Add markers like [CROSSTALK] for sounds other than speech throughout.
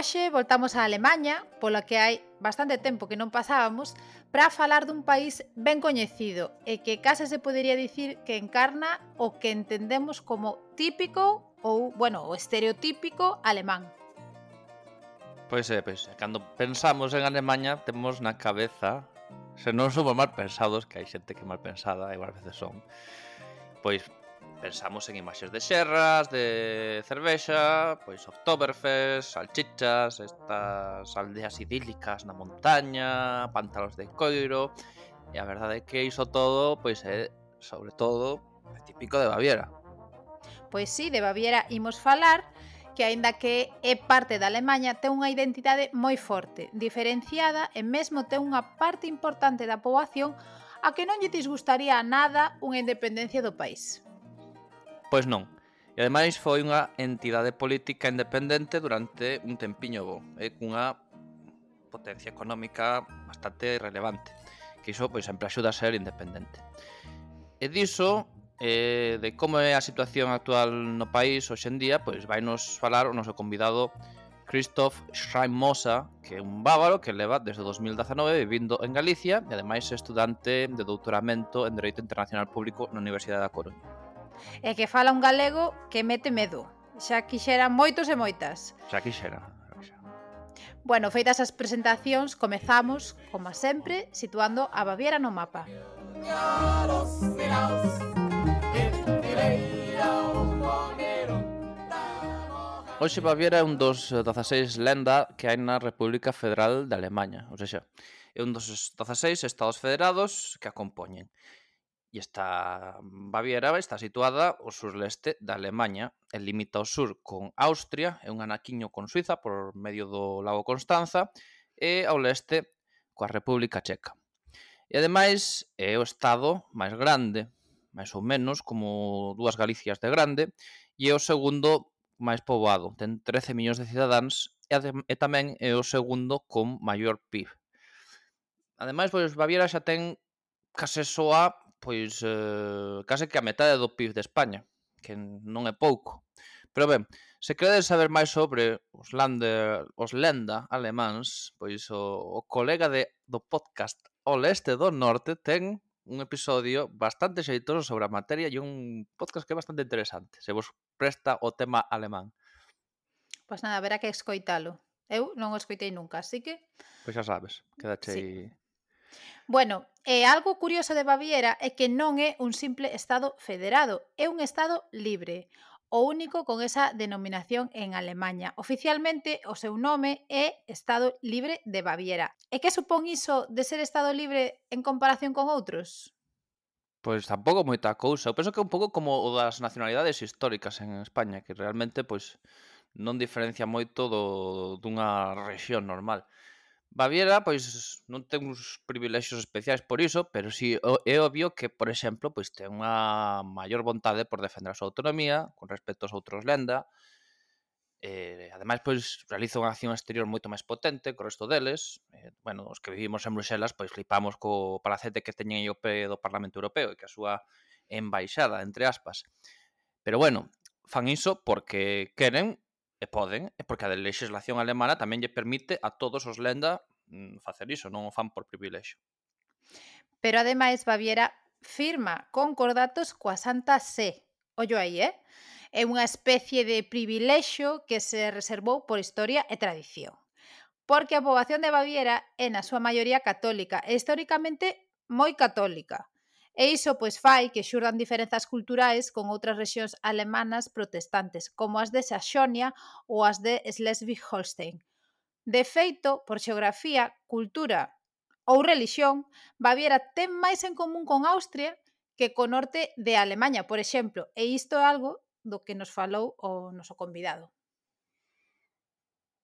hoxe voltamos a Alemanha, pola que hai bastante tempo que non pasábamos, para falar dun país ben coñecido e que case se podería dicir que encarna o que entendemos como típico ou, bueno, o estereotípico alemán. Pois é, pois é. Cando pensamos en Alemanha, temos na cabeza, se non somos mal pensados, que hai xente que mal pensada, igual veces son, pois pensamos en imaxes de xerras, de cervexa, pois Oktoberfest, salchichas, estas aldeas idílicas na montaña, pantalos de coiro, e a verdade é que iso todo, pois é, sobre todo, é típico de Baviera. Pois sí, de Baviera imos falar, que aínda que é parte da Alemanha, ten unha identidade moi forte, diferenciada e mesmo ten unha parte importante da poboación a que non lle disgustaría nada unha independencia do país. Pois non. E ademais foi unha entidade política independente durante un tempiño bo, e cunha potencia económica bastante relevante, que iso pois sempre axuda a ser independente. E diso eh, de como é a situación actual no país hoxendía, pois vai nos falar o noso convidado Christoph Schreimosa, que é un bávaro que leva desde 2019 vivindo en Galicia e ademais é estudante de doutoramento en Dereito Internacional Público na Universidade da Coruña e que fala un galego que mete medo. Xa quixera moitos e moitas. Xa quixera. Bueno, feitas as presentacións, comezamos, como sempre, situando a Baviera no mapa. Hoxe Baviera é un dos 16 lenda que hai na República Federal de Alemanha, ou seja, é un dos 16 estados federados que a compoñen e esta Baviera está situada ao surleste da Alemanha e limita ao sur con Austria e un anaquiño con Suiza por medio do lago Constanza e ao leste coa República Checa. E ademais é o estado máis grande, máis ou menos como dúas Galicias de grande, e é o segundo máis poboado, ten 13 millóns de cidadáns e, e tamén é o segundo con maior PIB. Ademais, pois Baviera xa ten case soa pois eh, case que a metade do PIB de España, que non é pouco. Pero ben, se queredes saber máis sobre os, lander, os lenda alemáns, pois o, o colega de, do podcast O Leste do Norte ten un episodio bastante xeitoso sobre a materia e un podcast que é bastante interesante, se vos presta o tema alemán. Pois nada, verá que escoitalo. Eu non o escoitei nunca, así que... Pois xa sabes, quedaxe sí. Bueno, e algo curioso de Baviera é que non é un simple estado federado, é un estado libre, o único con esa denominación en Alemanha. Oficialmente, o seu nome é Estado Libre de Baviera. E que supón iso de ser Estado Libre en comparación con outros? Pois tampouco moita cousa. Eu penso que é un pouco como o das nacionalidades históricas en España, que realmente pois non diferencia moito do, dunha rexión normal. Baviera, pois, non ten uns privilexios especiais por iso, pero si sí, é obvio que, por exemplo, pois ten unha maior vontade por defender a súa autonomía con respecto aos outros lenda. Eh, ademais, pois, realiza unha acción exterior moito máis potente co resto deles. Eh, bueno, os que vivimos en Bruxelas, pois, flipamos co palacete que teñen o pé do Parlamento Europeo e que a súa embaixada, entre aspas. Pero bueno, fan iso porque queren E poden, e porque a legislación alemana tamén lle permite a todos os lenda mm, facer iso, non o fan por privilexio. Pero ademais Baviera firma concordatos coa Santa Sé. Ollo aí, eh? É unha especie de privilexio que se reservou por historia e tradición. Porque a poboación de Baviera é na súa maioría católica e históricamente moi católica. E iso pois fai que xurdan diferenzas culturais con outras rexións alemanas protestantes, como as de Saxonia ou as de Schleswig-Holstein. De feito, por xeografía, cultura ou relixión, Baviera ten máis en común con Austria que co norte de Alemanha, por exemplo, e isto é algo do que nos falou o noso convidado.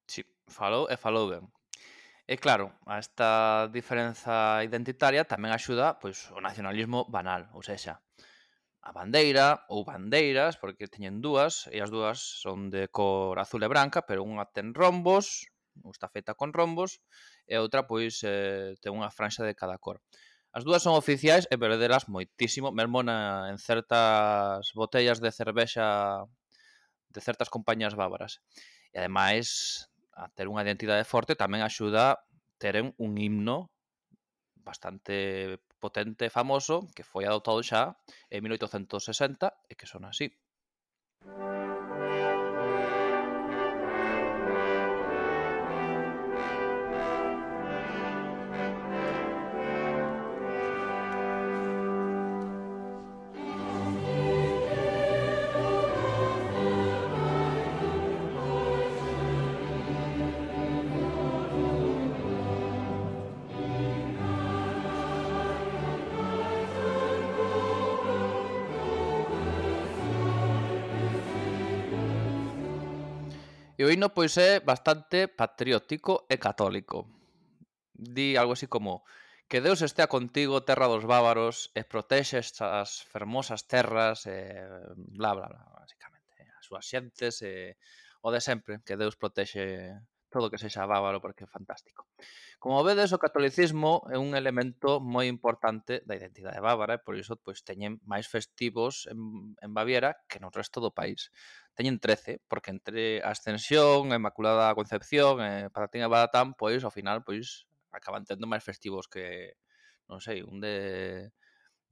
Sí, falou e falou ben. E claro, a esta diferenza identitaria tamén axuda pois o nacionalismo banal, ou sexa, a bandeira ou bandeiras, porque teñen dúas, e as dúas son de cor azul e branca, pero unha ten rombos, ou está feita con rombos, e outra pois eh, ten unha franxa de cada cor. As dúas son oficiais e perderas moitísimo, mesmo na, en certas botellas de cervexa de certas compañías bávaras. E ademais a ter unha identidade forte tamén axuda teren un himno bastante potente e famoso que foi adoptado xa en 1860 e que son así. Música Calvino pois é bastante patriótico e católico. Di algo así como Que Deus estea contigo, terra dos bávaros, e protexe estas fermosas terras, e bla, bla, bla, basicamente. As súas xentes, e o de sempre, que Deus protexe todo que sexa bávaro porque é fantástico. Como vedes, o catolicismo é un elemento moi importante da identidade bávara e por iso pois teñen máis festivos en, en Baviera que no resto do país. Teñen 13, porque entre a Ascensión, a Inmaculada Concepción e Patatín e Badatán, pois ao final pois acaban tendo máis festivos que, non sei, un de,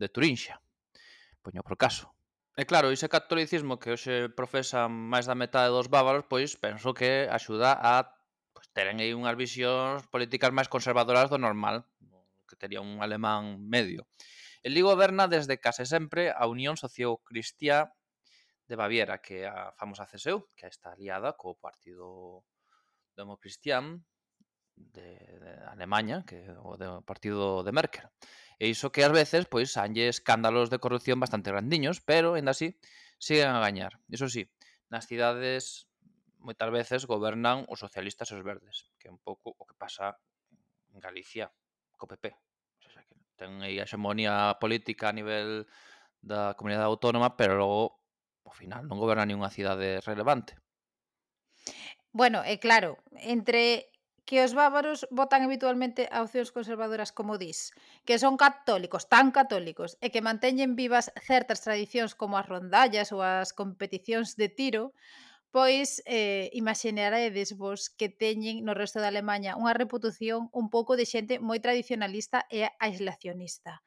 de Turinxa. Poño por caso. E claro, ese catolicismo que hoxe profesan máis da metade dos bávaros, pois penso que axuda a terán aí unhas visións políticas máis conservadoras do normal, que tería un alemán medio. El li goberna desde case sempre a Unión Sociocristiá de Baviera, que é a famosa CSU, que está aliada co Partido Democristián de, de Alemanha, que o de, partido de Merkel. E iso que ás veces pois hanlle escándalos de corrupción bastante grandiños, pero ainda así siguen a gañar. Iso sí, nas cidades moitas veces gobernan os socialistas e os verdes, que é un pouco o que pasa en Galicia co PP. O sea, que ten aí a xemonía política a nivel da comunidade autónoma, pero logo, ao final, non goberna unha cidade relevante. Bueno, é claro, entre que os bávaros votan habitualmente a opcións conservadoras como dis, que son católicos, tan católicos, e que manteñen vivas certas tradicións como as rondallas ou as competicións de tiro, pois eh, imaxinaredes vos que teñen no resto de Alemanha unha reputación un pouco de xente moi tradicionalista e aislacionista.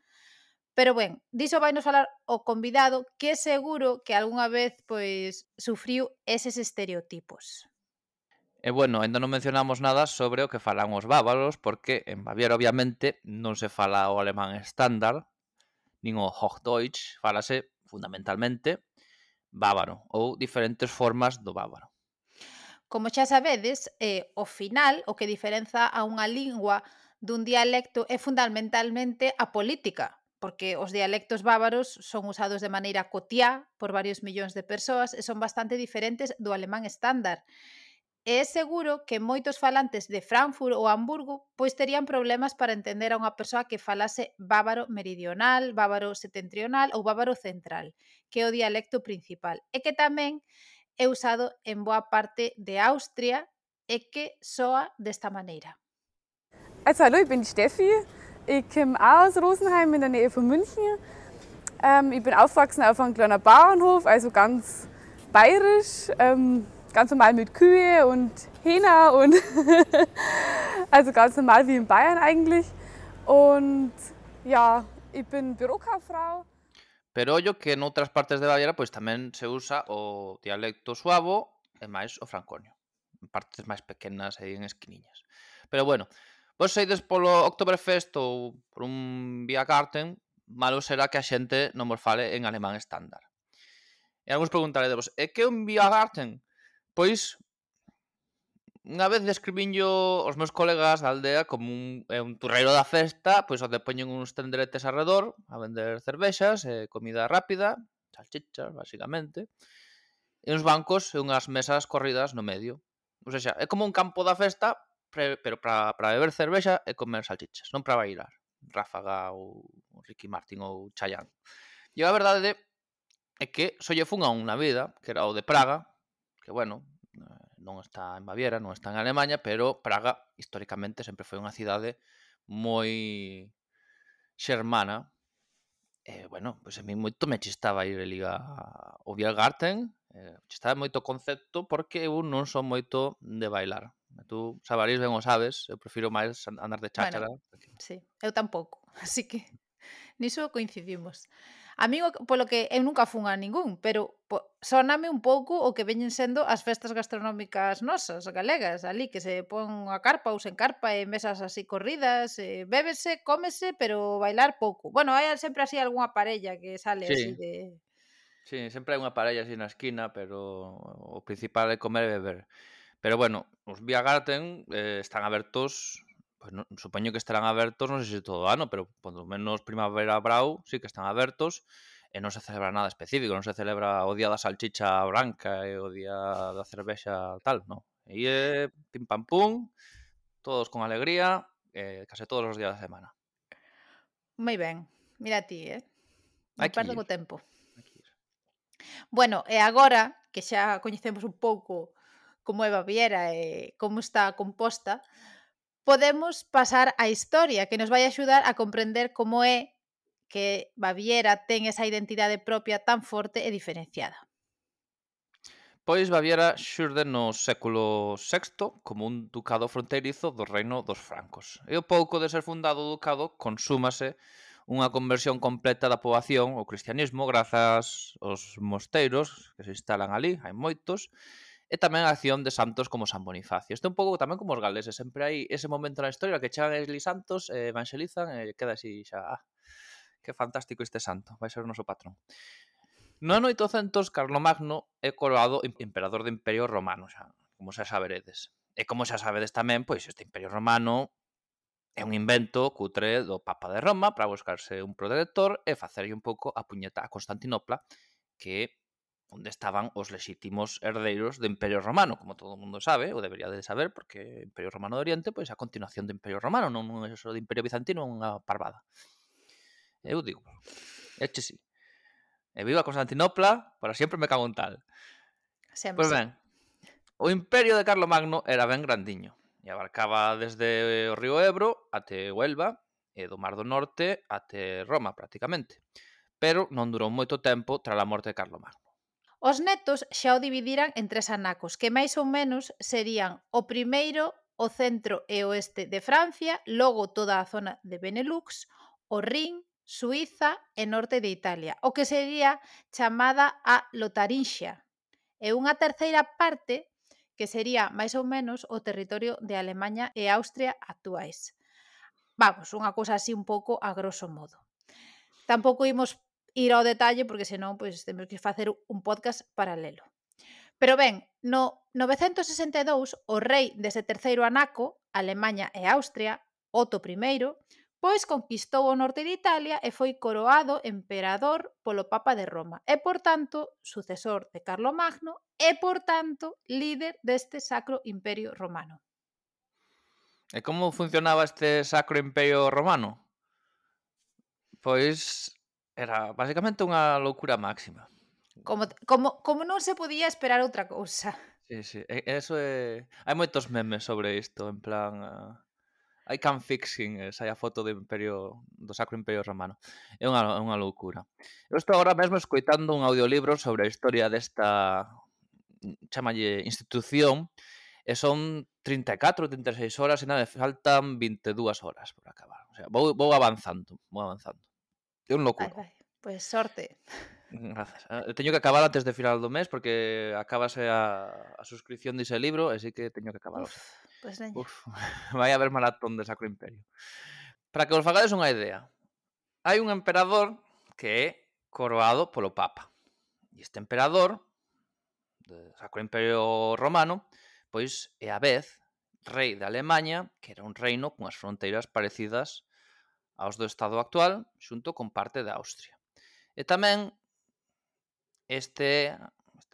Pero ben, diso vai nos falar o convidado que seguro que algunha vez pois sufriu eses estereotipos. E bueno, ainda non mencionamos nada sobre o que falan os bávaros, porque en Baviera obviamente non se fala o alemán estándar, nin o Hochdeutsch, falase fundamentalmente bávaro ou diferentes formas do bávaro. Como xa sabedes, eh, o final o que diferenza a unha lingua dun dialecto é fundamentalmente a política, porque os dialectos bávaros son usados de maneira cotiá por varios millóns de persoas e son bastante diferentes do alemán estándar e é seguro que moitos falantes de Frankfurt ou Hamburgo pois terían problemas para entender a unha persoa que falase bávaro meridional, bávaro setentrional ou bávaro central, que é o dialecto principal, e que tamén é usado en boa parte de Austria e que soa desta maneira. Also, hallo, ich bin Steffi. Ich komme auch aus Rosenheim in der Nähe von München. Ähm, ich bin aufgewachsen auf einem kleinen Bauernhof, also ganz bayerisch. Ähm, ganz normal mit Kühe und Hähner und [LAUGHS] also ganz normal wie in Bayern eigentlich. Und ja, ich bin Bürokauffrau. Pero ollo que noutras partes de Baviera pois tamén se usa o dialecto suavo e máis o franconio. En partes máis pequenas e en esquiniñas. Pero bueno, vos seides polo Oktoberfest ou por un Via Garten, malo será que a xente non vos fale en alemán estándar. E algúns preguntaredes vos, e que é un Via Garten? Pois, unha vez describinllo os meus colegas da aldea como un, é un turreiro da festa, pois onde poñen uns tenderetes alrededor a vender cervexas, e comida rápida, salchichas, basicamente, e uns bancos e unhas mesas corridas no medio. Ou seja, é como un campo da festa, pero para beber cervexa e comer salchichas, non para bailar. Ráfaga ou Ricky Martin ou Chayanne. E a verdade é que só lle fun a unha vida, que era o de Praga, que bueno, eh, non está en Baviera, non está en Alemanha, pero Praga históricamente sempre foi unha cidade moi xermana. E, bueno, pois a mí moito me chistaba ir ali a o Biergarten, eh, chistaba moito concepto porque eu non son moito de bailar. Tú sabarís ben o sabes, eu prefiro máis andar de cháchara. Bueno, sí, eu tampouco, [LAUGHS] así que niso coincidimos. A mí, polo que eu nunca fun a ningún, pero po, soname un pouco o que veñen sendo as festas gastronómicas nosas, galegas, ali, que se pon a carpa ou sen carpa e mesas así corridas, e bébese, cómese, pero bailar pouco. Bueno, hai sempre así algunha parella que sale sí. así de... Sí, sempre hai unha parella así na esquina, pero o principal é comer e beber. Pero bueno, os Via Garten eh, están abertos pues no, supoño que estarán abertos, non sei se todo o ano, pero polo menos Primavera Brau sí que están abertos e non se celebra nada específico, non se celebra o día da salchicha branca e o día da cervexa tal, non. E é pim pam pum, todos con alegría, eh, case todos os días da semana. Moi ben, mira ti, eh? Non perdo o tempo. Aquí. Bueno, e agora que xa coñecemos un pouco como é Baviera e como está composta, podemos pasar á historia, que nos vai axudar a comprender como é que Baviera ten esa identidade propia tan forte e diferenciada. Pois Baviera xurde no século VI como un ducado fronteirizo do reino dos francos. E o pouco de ser fundado o ducado consúmase unha conversión completa da poboación ao cristianismo grazas aos mosteiros que se instalan ali, hai moitos, Eh, e tamén a acción de santos como San Bonifacio. Isto é un pouco tamén como os galeses, sempre hai ese momento na historia que chegan esli santos, eh, evangelizan e eh, queda así xa, ah, que fantástico este santo, vai ser o noso patrón. No ano 800, Carlomagno é coroado emperador do Imperio Romano, xa, como xa saberedes. E eh, como xa sabedes tamén, pois este Imperio Romano é un invento cutre do Papa de Roma para buscarse un protector e facerlle un pouco a puñeta a Constantinopla, que onde estaban os lexítimos herdeiros do Imperio Romano, como todo o mundo sabe, ou debería de saber, porque o Imperio Romano do Oriente pois a continuación do Imperio Romano, non é só do Imperio Bizantino, é unha parvada. Eh, Eu digo, eche sí. E viva Constantinopla, para sempre me cago en tal. Sempre. Pois ben, o Imperio de Carlo Magno era ben grandiño e abarcaba desde o río Ebro até Huelva e do Mar do Norte até Roma, prácticamente. Pero non durou moito tempo tras a morte de Carlo Magno. Os netos xa o dividiran en tres anacos, que máis ou menos serían o primeiro o centro e oeste de Francia, logo toda a zona de Benelux, o Rin, Suiza e norte de Italia, o que sería chamada a Lotarinxia, e unha terceira parte que sería máis ou menos o territorio de Alemanha e Austria actuais. Vamos, unha cousa así un pouco a grosso modo. Tampouco imos ir ao detalle porque senón pois temos que facer un podcast paralelo. Pero ben, no 962 o rei dese terceiro anaco, Alemaña e Austria, Otto I, pois conquistou o norte de Italia e foi coroado emperador polo Papa de Roma e, por tanto, sucesor de Carlo Magno e, por tanto, líder deste Sacro Imperio Romano. E como funcionaba este Sacro Imperio Romano? Pois era basicamente unha loucura máxima. Como, como, como non se podía esperar outra cousa. Sí, sí, eso é... Hai moitos memes sobre isto, en plan... Uh... I can fixing, esa eh, é a foto do Imperio do Sacro Imperio Romano. É unha, é unha loucura. Eu estou agora mesmo escoitando un audiolibro sobre a historia desta chamalle institución e son 34, 36 horas e nada, faltan 22 horas por acabar. O sea, vou, vou avanzando, vou avanzando. É un Vai, culo. vai. Pois sorte. Mm, Grazas. Ah, eh, Teño que acabar antes de final do mes porque acabase eh, a, a suscripción dise libro, así que teño que acabar. Uf, Pois veña. Uf, [LAUGHS] vai haber maratón de Sacro Imperio. Para que vos fagades unha idea, hai un emperador que é coroado polo Papa. E este emperador do Sacro Imperio Romano, pois é a vez rei de Alemanha, que era un reino cunhas fronteiras parecidas aos do Estado actual xunto con parte de Austria. E tamén este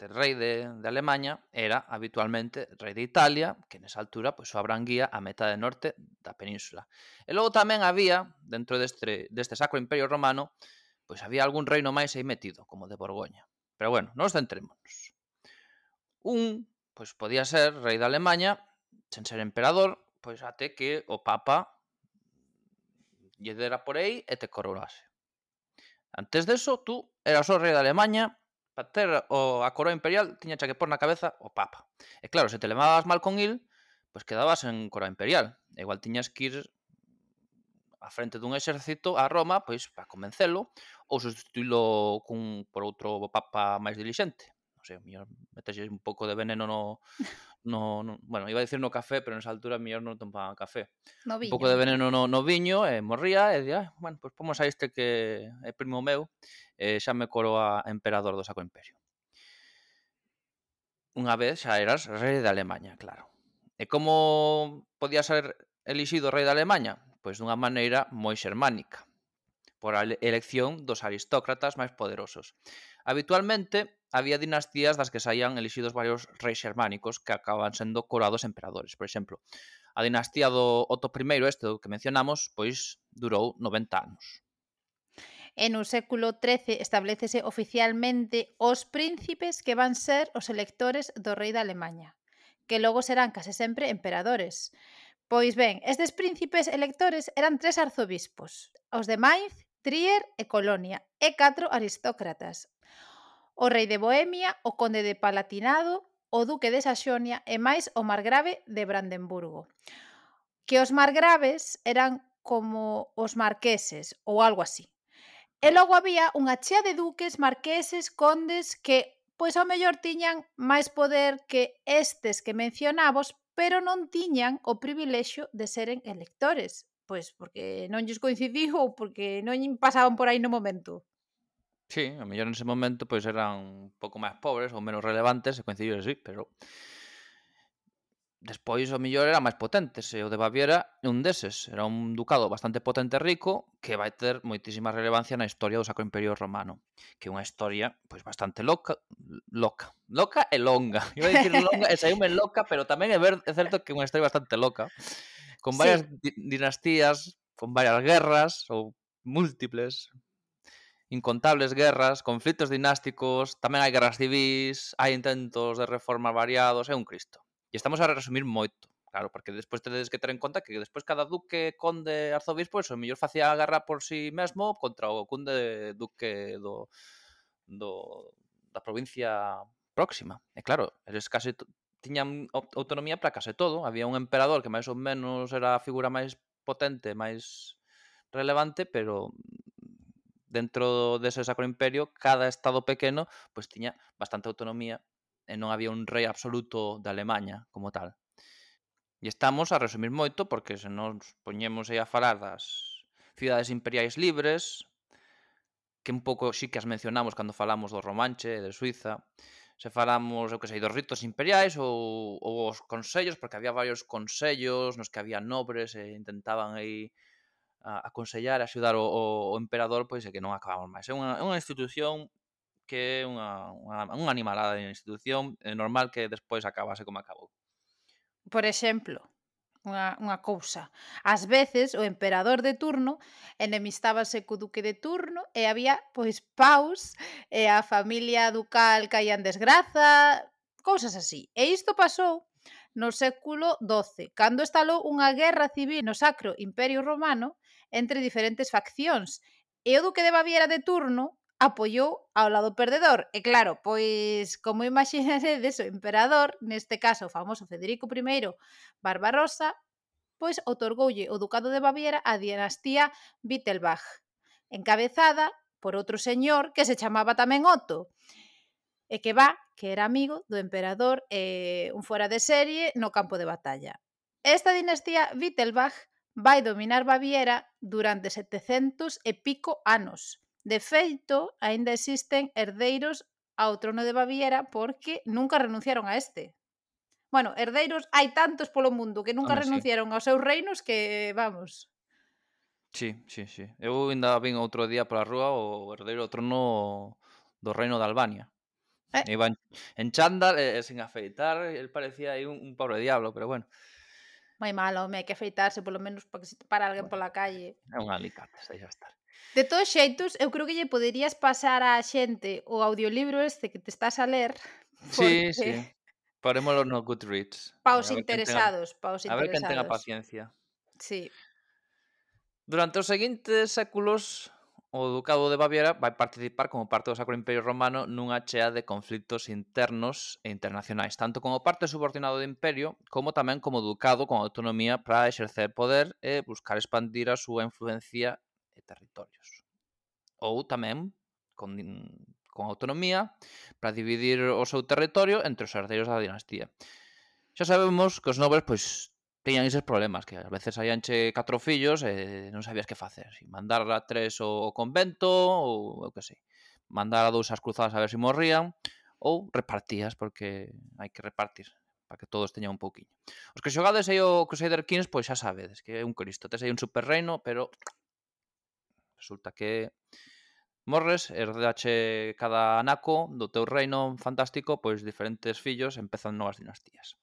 este rei de, de Alemanha era habitualmente rei de Italia, que nesa altura pois, só abranguía a metade norte da península. E logo tamén había, dentro deste, deste Sacro Imperio Romano, pois había algún reino máis aí metido, como de Borgoña. Pero bueno, nos centrémonos. Un, pois podía ser rei de Alemanha, sen ser emperador, pois até que o Papa lle dera por aí e te coronase. Antes deso, tú eras o rei de Alemanha, para ter o, a coroa imperial tiña que pôr na cabeza o papa. E claro, se te levabas mal con il, pois pues quedabas en coroa imperial. E igual tiñas que ir a frente dun exército a Roma, pois para convencelo ou substituílo cun por outro papa máis dilixente no sé, mellor metese un pouco de veneno no, no, no, bueno, iba a decir no café, pero nesa altura mellor non tomaban café. No viño. Un pouco de veneno no, no viño, e eh, morría, eh, e día, bueno, pois pues pomos a este que é primo meu, e eh, xa me coroa emperador do Saco Imperio. Unha vez xa eras rei de Alemanha, claro. E como podía ser elixido rei de Alemanha? Pois dunha maneira moi xermánica por a elección dos aristócratas máis poderosos. Habitualmente había dinastías das que saían elixidos varios reis xermánicos que acaban sendo coroados emperadores. Por exemplo, a dinastía do Otto I, este do que mencionamos, pois durou 90 anos. E no século XIII establecese oficialmente os príncipes que van ser os electores do rei da Alemanha, que logo serán case sempre emperadores. Pois ben, estes príncipes electores eran tres arzobispos, os de Mainz, Trier e Colonia, e catro aristócratas, o rei de Bohemia, o conde de Palatinado, o duque de Saxonia e máis o margrave de Brandenburgo. Que os margraves eran como os marqueses ou algo así. E logo había unha chea de duques, marqueses, condes que pois ao mellor tiñan máis poder que estes que mencionabos, pero non tiñan o privilexio de seren electores, pois porque non lles coincidiu ou porque non pasaban por aí no momento. Sí, a mellor nese momento pois eran un pouco máis pobres ou menos relevantes, e coincidiu así, pero despois o mellor era máis potentes, e o de Baviera é un deses, era un ducado bastante potente e rico que vai ter moitísima relevancia na historia do Sacro Imperio Romano, que é unha historia pois bastante loca, loca, loca e longa. [LAUGHS] Iba a dicir longa e saiume loca, pero tamén é, ver, é certo que é unha historia bastante loca, con varias sí. dinastías, con varias guerras ou múltiples, incontables guerras, conflitos dinásticos, tamén hai guerras civis, hai intentos de reforma variados, é un cristo. E estamos a resumir moito, claro, porque despois tedes que ter en conta que despois cada duque, conde, arzobispo, eso, mellor facía a guerra por si sí mesmo contra o conde duque do, do da provincia próxima. E claro, eres case tiñan autonomía para case todo. Había un emperador que máis ou menos era a figura máis potente, máis relevante, pero dentro dese Sacro Imperio, cada estado pequeno pois tiña bastante autonomía e non había un rei absoluto de Alemanha como tal. E estamos a resumir moito porque se nos poñemos aí a falar das cidades imperiais libres, que un pouco sí que as mencionamos cando falamos do Romanche e de Suiza, se falamos, eu que sei, dos ritos imperiais ou, ou os consellos, porque había varios consellos nos que había nobres e intentaban aí a aconsellar e axudar o, o, o emperador pois é que non acabamos máis. É unha, é unha institución que é unha, unha, unha animalada de institución, é normal que despois acabase como acabou. Por exemplo, unha, unha cousa. Ás veces o emperador de turno enemistábase co duque de turno e había pois paus e a familia ducal caía en desgraza, cousas así. E isto pasou no século XII, cando estalou unha guerra civil no Sacro Imperio Romano entre diferentes faccións. E o Duque de Baviera de turno apoiou ao lado perdedor. E claro, pois, como [LAUGHS] imaginaredes, o emperador, neste caso o famoso Federico I Barbarossa, pois otorgoulle o Ducado de Baviera á dinastía Wittelbach, encabezada por outro señor que se chamaba tamén Otto, e que va, que era amigo do emperador e un fora de serie no campo de batalla. Esta dinastía Wittelbach vai dominar Baviera durante 700 e pico anos. De feito, aínda existen herdeiros ao trono de Baviera porque nunca renunciaron a este. Bueno, herdeiros hai tantos polo mundo que nunca Home, renunciaron sí. aos seus reinos que, vamos... Sí, sí, sí. Eu ainda vin outro día pola rúa o herdeiro ao trono do reino de Albania. Eh? Iba en, en chándal, eh, sin afeitar, el parecía aí un, un pobre diablo, pero bueno moi mal, home, hai que afeitarse polo menos para que se te para alguén pola calle. É un alicate, se xa estar. De todos xeitos, eu creo que lle poderías pasar á xente o audiolibro este que te estás a ler. [LAUGHS] Porque... Sí, sí. Parémoslo no Goodreads. Paos interesados, tenga... paos interesados. A ver quen tenga paciencia. Sí. Durante os seguintes séculos o Ducado de Baviera vai participar como parte do Sacro Imperio Romano nunha chea de conflitos internos e internacionais, tanto como parte subordinado do Imperio, como tamén como Ducado con autonomía para exercer poder e buscar expandir a súa influencia e territorios. Ou tamén con, con autonomía para dividir o seu territorio entre os herdeiros da dinastía. Xa sabemos que os nobres pois teñan eses problemas, que ás veces saíanche catro fillos eh, e non sabías que facer, si mandar a tres ao convento ou eu que sei, mandar a dous as cruzadas a ver se si morrían ou repartías porque hai que repartir para que todos teñan un pouquiño. Os que xogades aí o Crusader Kings, pois xa sabedes que é un cristo, tes aí un super reino, pero resulta que morres, herdache cada anaco do teu reino fantástico, pois diferentes fillos empezan novas dinastías.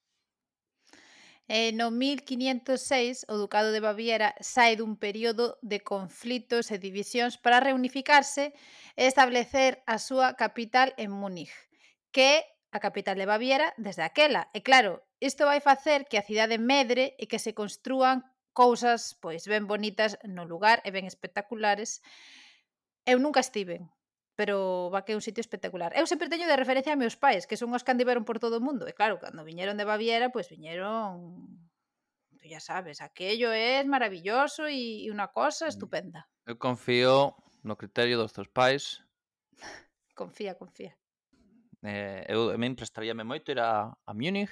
E no 1506, o Ducado de Baviera sai dun período de conflitos e divisións para reunificarse e establecer a súa capital en Múnich, que é a capital de Baviera desde aquela. E claro, isto vai facer que a cidade medre e que se construan cousas pois ben bonitas no lugar e ben espectaculares. Eu nunca estiven, pero va que é un sitio espectacular. Eu sempre teño de referencia a meus pais, que son os que andiveron por todo o mundo. E claro, cando viñeron de Baviera, pois pues viñeron tú ya sabes, aquello é maravilloso e, e unha cosa mm. estupenda. Eu confío no criterio dos teus pais. [LAUGHS] confía, confía. Eh, eu a min prestaríame moito ir a, a Múnich.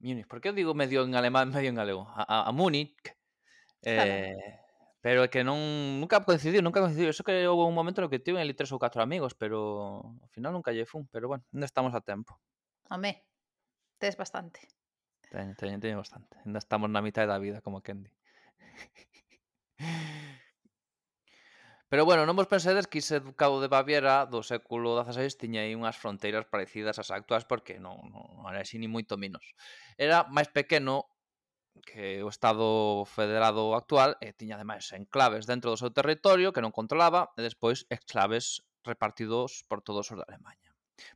Múnich, por que eu digo medio en alemán, [LAUGHS] medio en galego? A, a, a Múnich. Eh, claro. Pero é que non nunca coincidiu, nunca coincidiu. Eso que houve un momento no que tive ali tres ou catro amigos, pero ao final nunca lle fun, pero bueno, non estamos a tempo. Home, tes bastante. Teño, teño, teño bastante. Ainda estamos na mitad da vida, como Kendi. [LAUGHS] Pero bueno, non vos pensedes que ese ducado de Baviera do século XVI tiña aí unhas fronteiras parecidas ás actuais porque non, non, non era así ni moito menos. Era máis pequeno que o Estado federado actual eh, tiña ademais enclaves dentro do seu territorio que non controlaba e despois enclaves repartidos por todos os da Alemanha.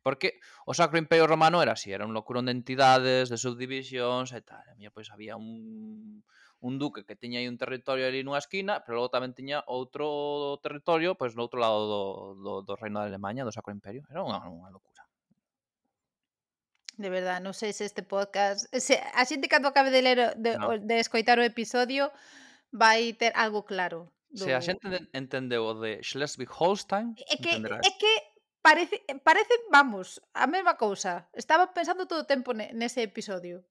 Porque o Sacro Imperio Romano era así, era un locurón de entidades, de subdivisións e tal. E pois había un, un duque que tiña aí un territorio ali nunha esquina, pero logo tamén tiña outro territorio pois no outro lado do, do, do reino da Alemanha, do Sacro Imperio. Era unha, unha locura. De verdad, non sei se este podcast... Se, a xente cando acabe de, ler, de, no. de escoitar o episodio vai ter algo claro. Do... Se a xente entendeu o de Schleswig-Holstein... É que, é que parece, parece, vamos, a mesma cousa. Estaba pensando todo o tempo nese episodio.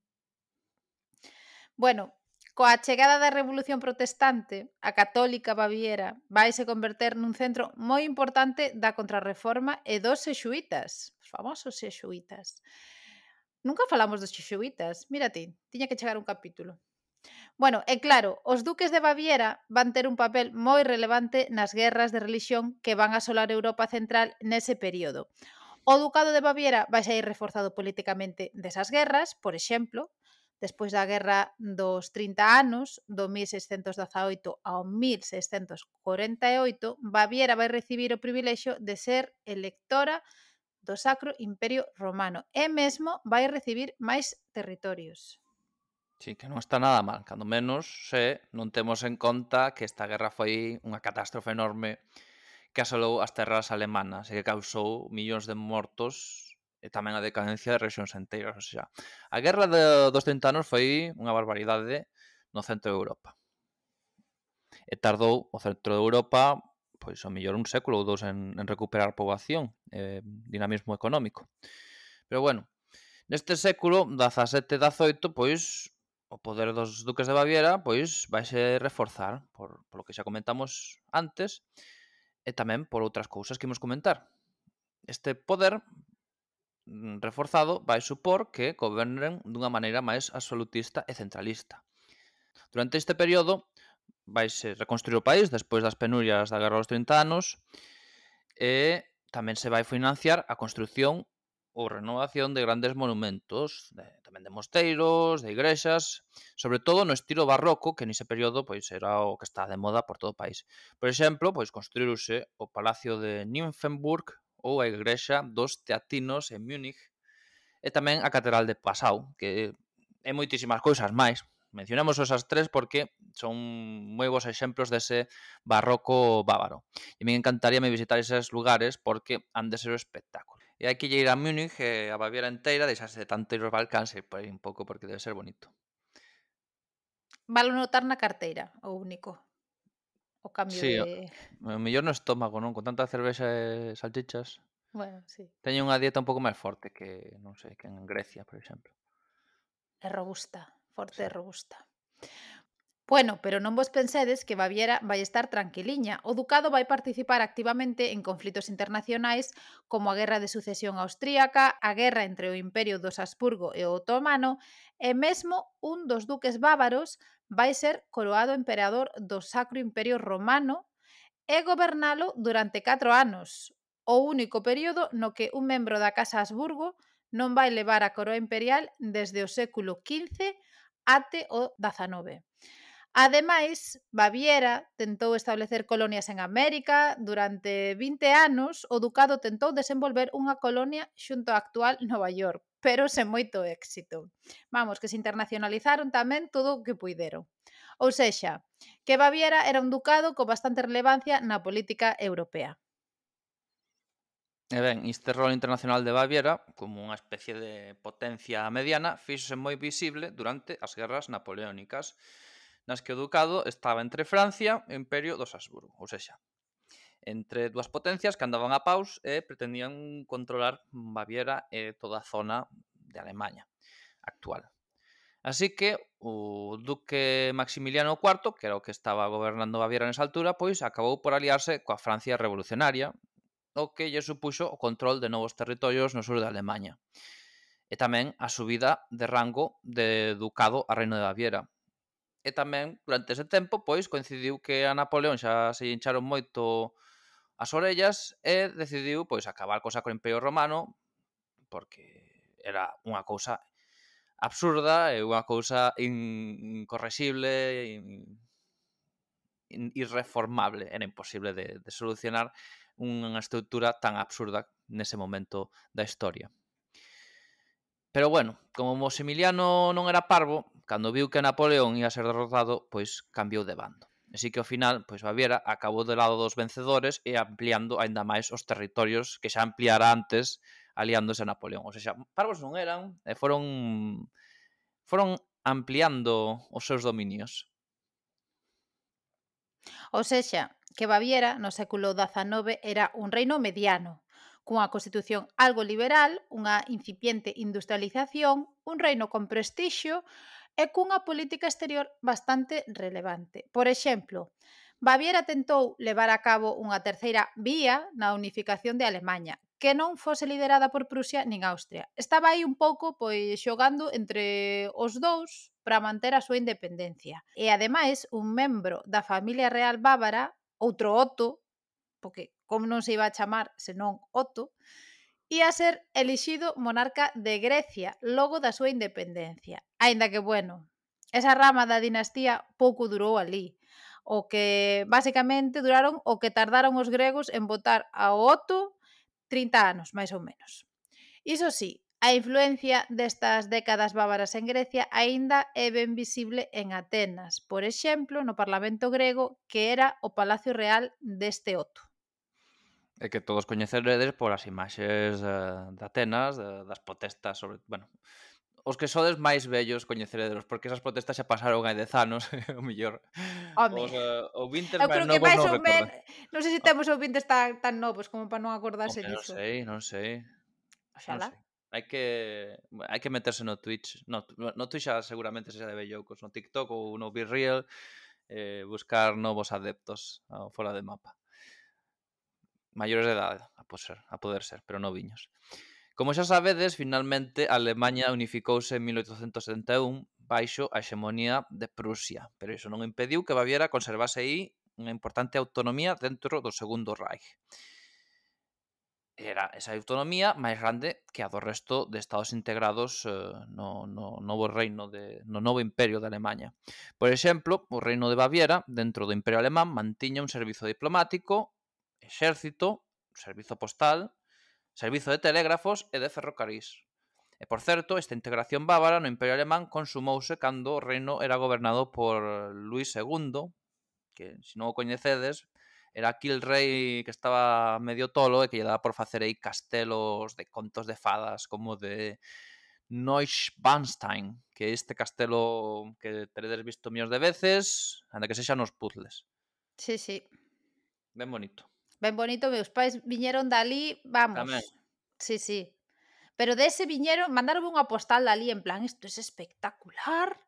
Bueno, coa chegada da Revolución Protestante, a católica Baviera vaise converter nun centro moi importante da contrarreforma e dos sexuitas, os famosos sexuitas. Nunca falamos dos xixuitas, mira ti, tiña que chegar un capítulo. Bueno, e claro, os duques de Baviera van ter un papel moi relevante nas guerras de religión que van asolar Europa Central nese período. O ducado de Baviera vai sair reforzado políticamente desas guerras, por exemplo, despois da guerra dos 30 anos, do 1618 ao 1648, Baviera vai recibir o privilexio de ser electora do Sacro Imperio Romano e mesmo vai recibir máis territorios. Sí, que non está nada mal, cando menos se non temos en conta que esta guerra foi unha catástrofe enorme que asolou as terras alemanas e que causou millóns de mortos e tamén a decadencia de rexións enteiras. O sea, a guerra de, dos 30 anos foi unha barbaridade no centro de Europa. E tardou o centro de Europa pois ao mellor un século ou dous en, en recuperar poboación, eh, dinamismo económico. Pero bueno, neste século, 17 18, pois o poder dos duques de Baviera pois vaise reforzar por, polo que xa comentamos antes e tamén por outras cousas que imos comentar. Este poder mm, reforzado vai supor que gobernen dunha maneira máis absolutista e centralista. Durante este período, vaise reconstruir o país despois das penurias da Guerra dos 30 anos e tamén se vai financiar a construción ou renovación de grandes monumentos, de, tamén de mosteiros, de igrexas, sobre todo no estilo barroco, que nese período pois era o que está de moda por todo o país. Por exemplo, pois construíruse o Palacio de Nymphenburg ou a Igrexa dos Teatinos en Múnich e tamén a Catedral de Passau, que é moitísimas cousas máis, Mencionamos esas tres porque son moi bons exemplos dese barroco bávaro. E me encantaría me visitar eses lugares porque han de ser un espectáculo. E hai que ir a Múnich, e a Baviera inteira, deixarse de tanto ir aos Balcáns, e eh, por un pouco porque debe ser bonito. Valo notar na carteira, o único. O cambio sí, de... O, mellor no estómago, non? Con tanta cervexa e salchichas. Bueno, sí. Teño unha dieta un pouco máis forte que, non sei, que en Grecia, por exemplo. É robusta forte e robusta. Bueno, pero non vos pensedes que Baviera vai estar tranquiliña. O Ducado vai participar activamente en conflitos internacionais como a Guerra de Sucesión Austríaca, a guerra entre o Imperio dos Habsburgo e o Otomano, e mesmo un dos duques bávaros vai ser coroado emperador do Sacro Imperio Romano e gobernalo durante 4 anos, o único período no que un membro da Casa Habsburgo non vai levar a coroa imperial desde o século XV até o 19. Ademais, Baviera tentou establecer colonias en América. Durante 20 anos, o ducado tentou desenvolver unha colonia xunto á actual Nova York, pero sen moito éxito. Vamos, que se internacionalizaron tamén todo o que puideron. Ou sexa, que Baviera era un ducado con bastante relevancia na política europea. E ben, este rol internacional de Baviera, como unha especie de potencia mediana, fíxose moi visible durante as guerras napoleónicas, nas que o ducado estaba entre Francia e o Imperio dos Habsburgo, ou sexa, entre dúas potencias que andaban a paus e pretendían controlar Baviera e toda a zona de Alemanha actual. Así que o duque Maximiliano IV, que era o que estaba gobernando Baviera nesa altura, pois acabou por aliarse coa Francia revolucionaria o que lle supuxo o control de novos territorios no sur de Alemanha e tamén a subida de rango de ducado a Reino de Baviera. E tamén, durante ese tempo, pois, coincidiu que a Napoleón xa se hincharon moito as orellas e decidiu pois acabar co Sacro Imperio Romano porque era unha cousa absurda e unha cousa incorrexible, in, irreformable, era imposible de, de solucionar unha estrutura tan absurda nese momento da historia. Pero bueno, como Maximiliano non era parvo, cando viu que Napoleón ia ser derrotado, pois cambiou de bando. Así que ao final, pois Baviera acabou do lado dos vencedores e ampliando aínda máis os territorios que xa ampliara antes aliándose a Napoleón. Ou seja, parvos non eran, e foron foron ampliando os seus dominios. Ou sexa, que Baviera no século XIX era un reino mediano, cunha constitución algo liberal, unha incipiente industrialización, un reino con prestixio e cunha política exterior bastante relevante. Por exemplo, Baviera tentou levar a cabo unha terceira vía na unificación de Alemanha, que non fose liderada por Prusia nin Austria. Estaba aí un pouco pois xogando entre os dous para manter a súa independencia. E ademais, un membro da familia real bávara outro Otto, porque como non se iba a chamar senón Otto, ia ser elixido monarca de Grecia logo da súa independencia. Aínda que, bueno, esa rama da dinastía pouco durou ali. O que, basicamente, duraron o que tardaron os gregos en votar a Otto 30 anos, máis ou menos. Iso sí, A influencia destas décadas bávaras en Grecia aínda é ben visible en Atenas, por exemplo, no Parlamento grego, que era o Palacio Real deste Oto. É que todos coñeceredes polas imaxes de, de Atenas, de, das protestas sobre, bueno, os que sodes máis vellos coñecerederos, porque esas protestas xa pasaron hai 10 anos, [LAUGHS] o mellor. Home. Os, uh, o Winter Eu creo que máis ou men, non sei se ah. temos o Winter tan, tan novos como para non acordarse Home, disso. Non sei, non sei. Oxalá. Non sei hai que hai que meterse no Twitch, no, no Twitch xa seguramente se xa de velloucos, no TikTok ou no BeReal, eh, buscar novos adeptos ah, ao fora de mapa. Maiores de edade, a, poder, ser, a poder ser, pero no viños. Como xa sabedes, finalmente Alemanha unificouse en 1871 baixo a hexemonía de Prusia, pero iso non impediu que Baviera conservase aí unha importante autonomía dentro do Segundo Reich era esa autonomía máis grande que a do resto de estados integrados eh, no, no novo reino de, no novo imperio de Alemanha. Por exemplo, o reino de Baviera, dentro do imperio alemán, mantiña un servizo diplomático, exército, servizo postal, servizo de telégrafos e de ferrocarís. E, por certo, esta integración bávara no Imperio Alemán consumouse cando o reino era gobernado por Luís II, que, se non o coñecedes, era aquí el rei que estaba medio tolo e que lle daba por facer aí castelos de contos de fadas como de Neuschwanstein, que é este castelo que teredes visto millóns de veces, anda que sexa nos puzzles. Sí, sí. Ben bonito. Ben bonito, meus pais viñeron dali, vamos. Tamén. Sí, sí. Pero dese viñeron, mandaron unha postal dali en plan, isto é es espectacular.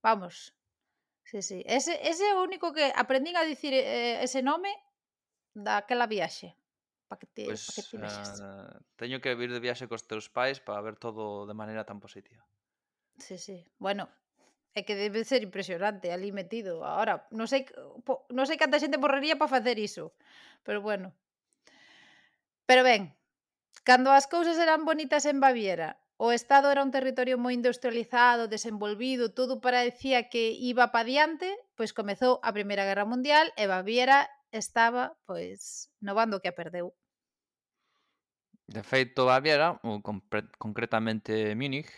Vamos, Sí, sí. Ese, ese é o único que aprendín a dicir eh, ese nome daquela viaxe? Pa que te, pues, pa que te viaxes? Uh, ah, teño que vir de viaxe cos teus pais para ver todo de maneira tan positiva. Sí, sí. Bueno, é que debe ser impresionante ali metido. Ahora, non sei, po, non sei canta xente porrería para facer iso. Pero bueno. Pero ben, cando as cousas eran bonitas en Baviera, o Estado era un territorio moi industrializado, desenvolvido, todo parecía que iba pa diante, pois comezou a Primeira Guerra Mundial e Baviera estaba pois no bando que a perdeu. De feito, Baviera, ou concretamente Múnich,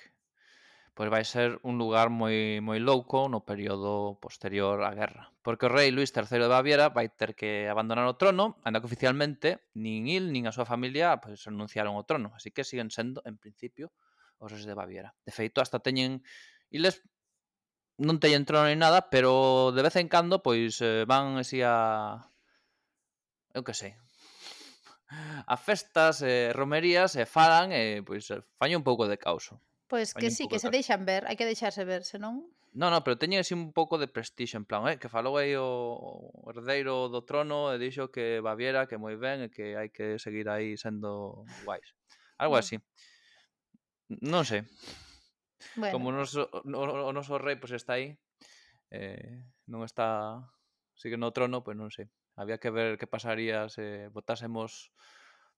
pois vai ser un lugar moi moi louco no período posterior á guerra, porque o rei Luís III de Baviera vai ter que abandonar o trono, anda que oficialmente nin il nin a súa familia pois renunciaron ao trono, así que siguen sendo en principio os reis de Baviera. De feito, hasta teñen iles non teñen trono ni nada, pero de vez en cando pois van así a eu que sei, a festas, eh, romerías, e eh, falan, e eh, pois eh, faño un pouco de causo. Pois que sí, que de se deixan ver, hai que deixarse ver, senón... No, no, pero teñen así un pouco de prestixo, en plan, eh, que falou aí o, o herdeiro do trono e dixo que Baviera, que moi ben, e que hai que seguir aí sendo guais. Algo así. Non sei. Bueno. Como o noso, o, o noso rei pois, está aí, eh, non está... Sigue no trono, pois non sei. Había que ver qué pasaría si votásemos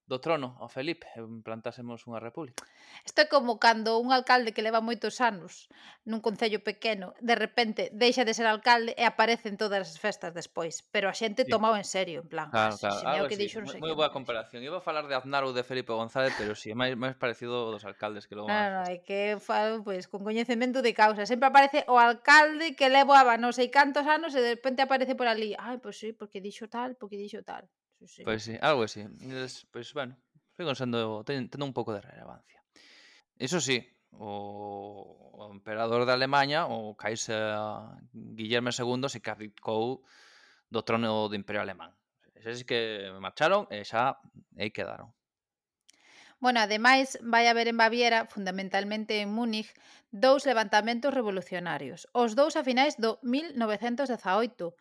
do trono ao Felipe e plantásemos unha república. Isto é como cando un alcalde que leva moitos anos nun concello pequeno, de repente deixa de ser alcalde e aparece en todas as festas despois, pero a xente sí. tomou en serio, en plan, claro, ah, claro. se ah, que sí. dixo, non sei moi, boa comparación. Iba a falar de Aznar ou de Felipe González, pero si sí, é máis, máis parecido dos alcaldes que logo Claro, no, é que falo, pois, pues, con coñecemento de causa. Sempre aparece o alcalde que levaba non sei cantos anos e de repente aparece por ali. Ai, pois pues, sí, porque dixo tal, porque dixo tal. Sí, sí. Pois sí, algo así. Entonces, pois, bueno, fui consendo, ten, tendo un pouco de relevancia. Eso sí, o emperador de Alemanha, o Kaiser ah, Guillermo II, se capicou do trono do Imperio Alemán. Esas que marcharon e xa aí quedaron. Bueno, ademais, vai haber en Baviera, fundamentalmente en Múnich, dous levantamentos revolucionarios, os dous a finais do 1918,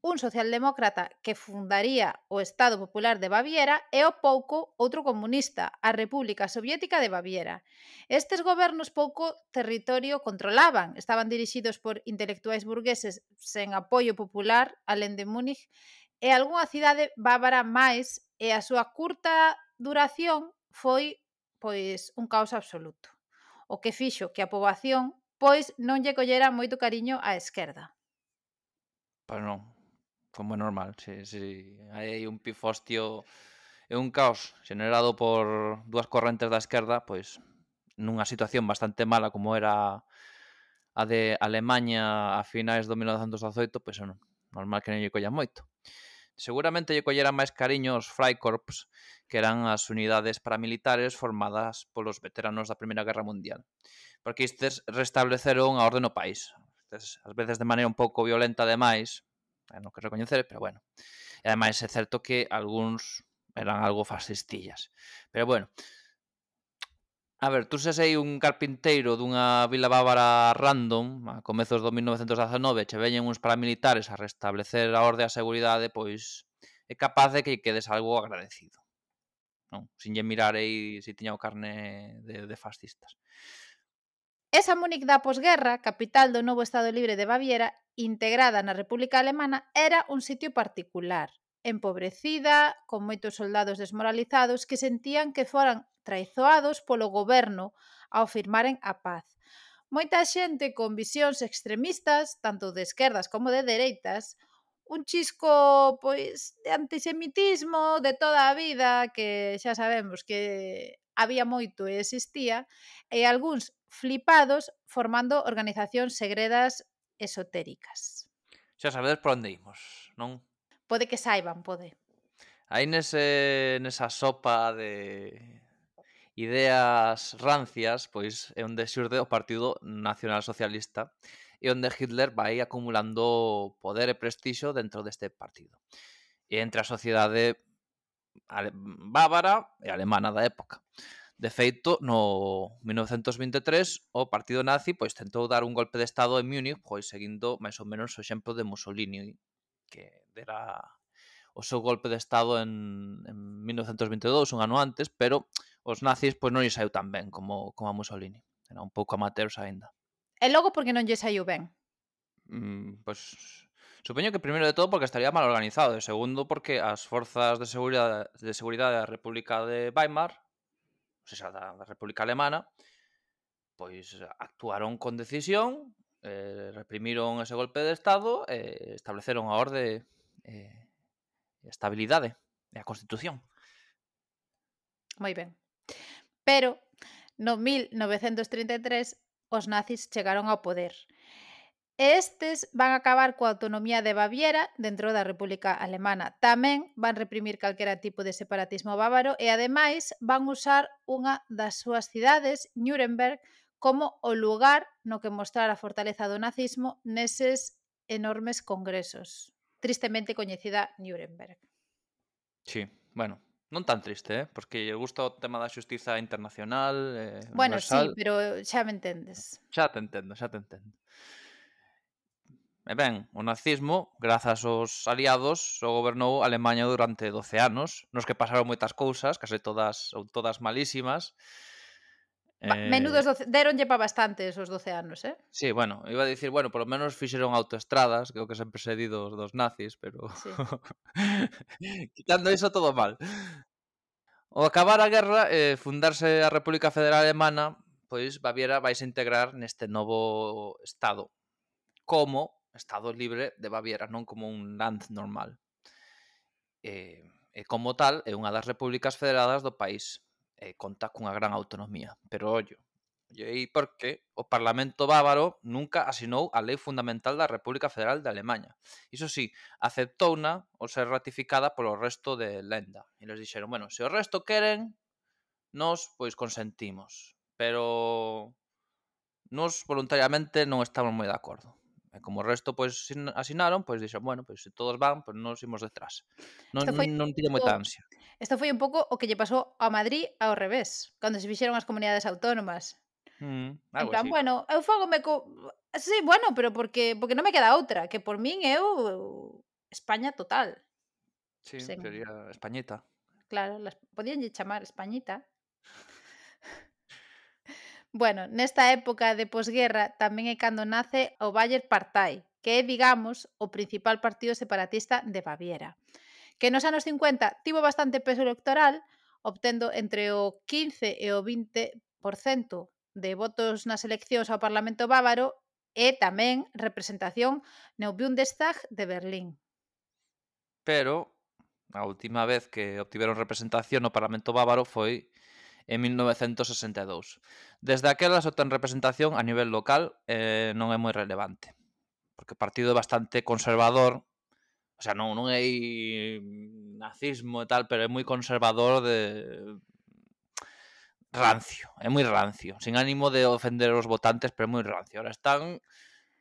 un socialdemócrata que fundaría o Estado Popular de Baviera e ao pouco outro comunista, a República Soviética de Baviera. Estes gobernos pouco territorio controlaban, estaban dirixidos por intelectuais burgueses sen apoio popular, alén de Múnich, e algunha cidade bávara máis e a súa curta duración foi pois un caos absoluto. O que fixo que a poboación pois non lle collera moito cariño á esquerda. Para non, como é normal, se, se hai un pifostio e un caos generado por dúas correntes da esquerda, pois nunha situación bastante mala como era a de Alemanha a finais do 1918, pois é normal que non lle colla moito. Seguramente lle colleran máis cariño os Freikorps, que eran as unidades paramilitares formadas polos veteranos da Primeira Guerra Mundial, porque estes restableceron a orde no país. Estes, ás veces de maneira un pouco violenta demais, é no que recoñecer, pero bueno. E ademais é certo que algúns eran algo fascistillas. Pero bueno, A ver, tú se sei un carpinteiro dunha vila bávara random a comezos do 1919 che veñen uns paramilitares a restablecer a orde a seguridade, pois é capaz de que quedes algo agradecido. Non? Sin lle mirar aí se tiña o carne de, de fascistas. Esa Múnich da posguerra, capital do novo Estado Libre de Baviera, integrada na República Alemana, era un sitio particular, empobrecida, con moitos soldados desmoralizados que sentían que foran traizoados polo goberno ao firmaren a paz. Moita xente con visións extremistas, tanto de esquerdas como de dereitas, un chisco pois de antisemitismo de toda a vida que xa sabemos que había moito e existía e algúns flipados formando organizacións segredas esotéricas. Xa sabedes por onde imos, non? Pode que saiban, pode. Aí nese, nesa sopa de ideas rancias, pois é onde xurde o Partido Nacional Socialista e onde Hitler vai acumulando poder e prestixo dentro deste partido. E entre a sociedade bávara e alemana da época. De feito, no 1923 o Partido Nazi pois tentou dar un golpe de estado en Múnich, pois seguindo máis ou menos o exemplo de Mussolini, que dera o seu golpe de estado en, en 1922, un ano antes, pero os nazis pois non lle saiu tan ben como, como a Mussolini. Era un pouco amateurs aínda. E logo porque non lle saiu ben? Mm, pois Supoño que primeiro de todo porque estaría mal organizado e segundo porque as forzas de seguridade de seguridade da República de Weimar xa da, da República Alemana, pois eh, actuaron con decisión, eh, reprimiron ese golpe de Estado e eh, estableceron a orde eh, estabilidade e a Constitución. Moi ben. Pero no 1933 os nazis chegaron ao poder E estes van acabar coa autonomía de Baviera dentro da República Alemana. Tamén van reprimir calquera tipo de separatismo bávaro e, ademais, van usar unha das súas cidades, Nuremberg, como o lugar no que mostrar a fortaleza do nazismo neses enormes congresos. Tristemente coñecida Nuremberg. Sí, bueno, Non tan triste, eh? porque lle gusta o tema da xustiza internacional, eh, Bueno, universal. sí, pero xa me entendes. Xa te entendo, xa te entendo. E ben, o nazismo, grazas aos aliados, o gobernou Alemanha durante 12 anos, nos que pasaron moitas cousas, case todas ou todas malísimas. Eh... Menudos doce... deronlle pa bastantes os 12 anos, eh? Sí, bueno, iba a dicir, bueno, polo menos fixeron autoestradas, que é o que sempre se di dos, dos nazis, pero... Sí. [LAUGHS] Quitando iso todo mal. Ao acabar a guerra e eh, fundarse a República Federal Alemana, pois Baviera vais a integrar neste novo estado. Como Estado Libre de Baviera, non como un land normal. E, e como tal, é unha das repúblicas federadas do país. E conta cunha gran autonomía. Pero, ollo, E aí porque o Parlamento Bávaro nunca asinou a Lei Fundamental da República Federal de Alemanha. Iso sí, aceptouna ou ser ratificada polo resto de lenda. E les dixeron, bueno, se o resto queren, nos, pois, consentimos. Pero nos voluntariamente non estamos moi de acordo. E como o resto pois asinaron, pois dixo, bueno, pois se todos van, pois nos imos detrás. Non, foi, non tiña moita ansia. Isto foi un pouco o que lle pasou a Madrid ao revés, cando se fixeron as comunidades autónomas. Mm, en plan, así. bueno, eu fógome co... Sí, bueno, pero porque porque non me queda outra, que por min eu España total. Sí, Sen... sería Españita. Claro, las... podían chamar Españita. Bueno, nesta época de posguerra tamén é cando nace o Bayer Partei, que é, digamos, o principal partido separatista de Baviera, que nos anos 50 tivo bastante peso electoral, obtendo entre o 15 e o 20% de votos nas eleccións ao Parlamento Bávaro e tamén representación no Bundestag de Berlín. Pero a última vez que obtiveron representación no Parlamento Bávaro foi en 1962. Desde aquela só ten representación a nivel local eh, non é moi relevante, porque o partido é bastante conservador, o sea, non, non é nazismo e tal, pero é moi conservador de rancio, é moi rancio, sin ánimo de ofender os votantes, pero é moi rancio. Ahora están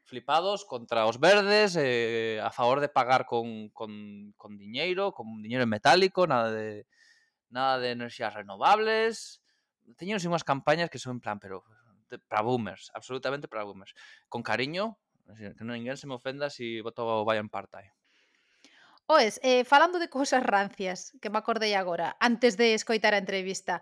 flipados contra os verdes, eh, a favor de pagar con, con, con diñeiro, con diñeiro metálico, nada de nada de enerxías renovables, teñen unhas campañas que son en plan, pero para boomers, absolutamente para boomers. Con cariño, que non ninguén se me ofenda se si voto o Bayern part-time. Oes, eh, falando de cousas rancias, que me acordei agora, antes de escoitar a entrevista,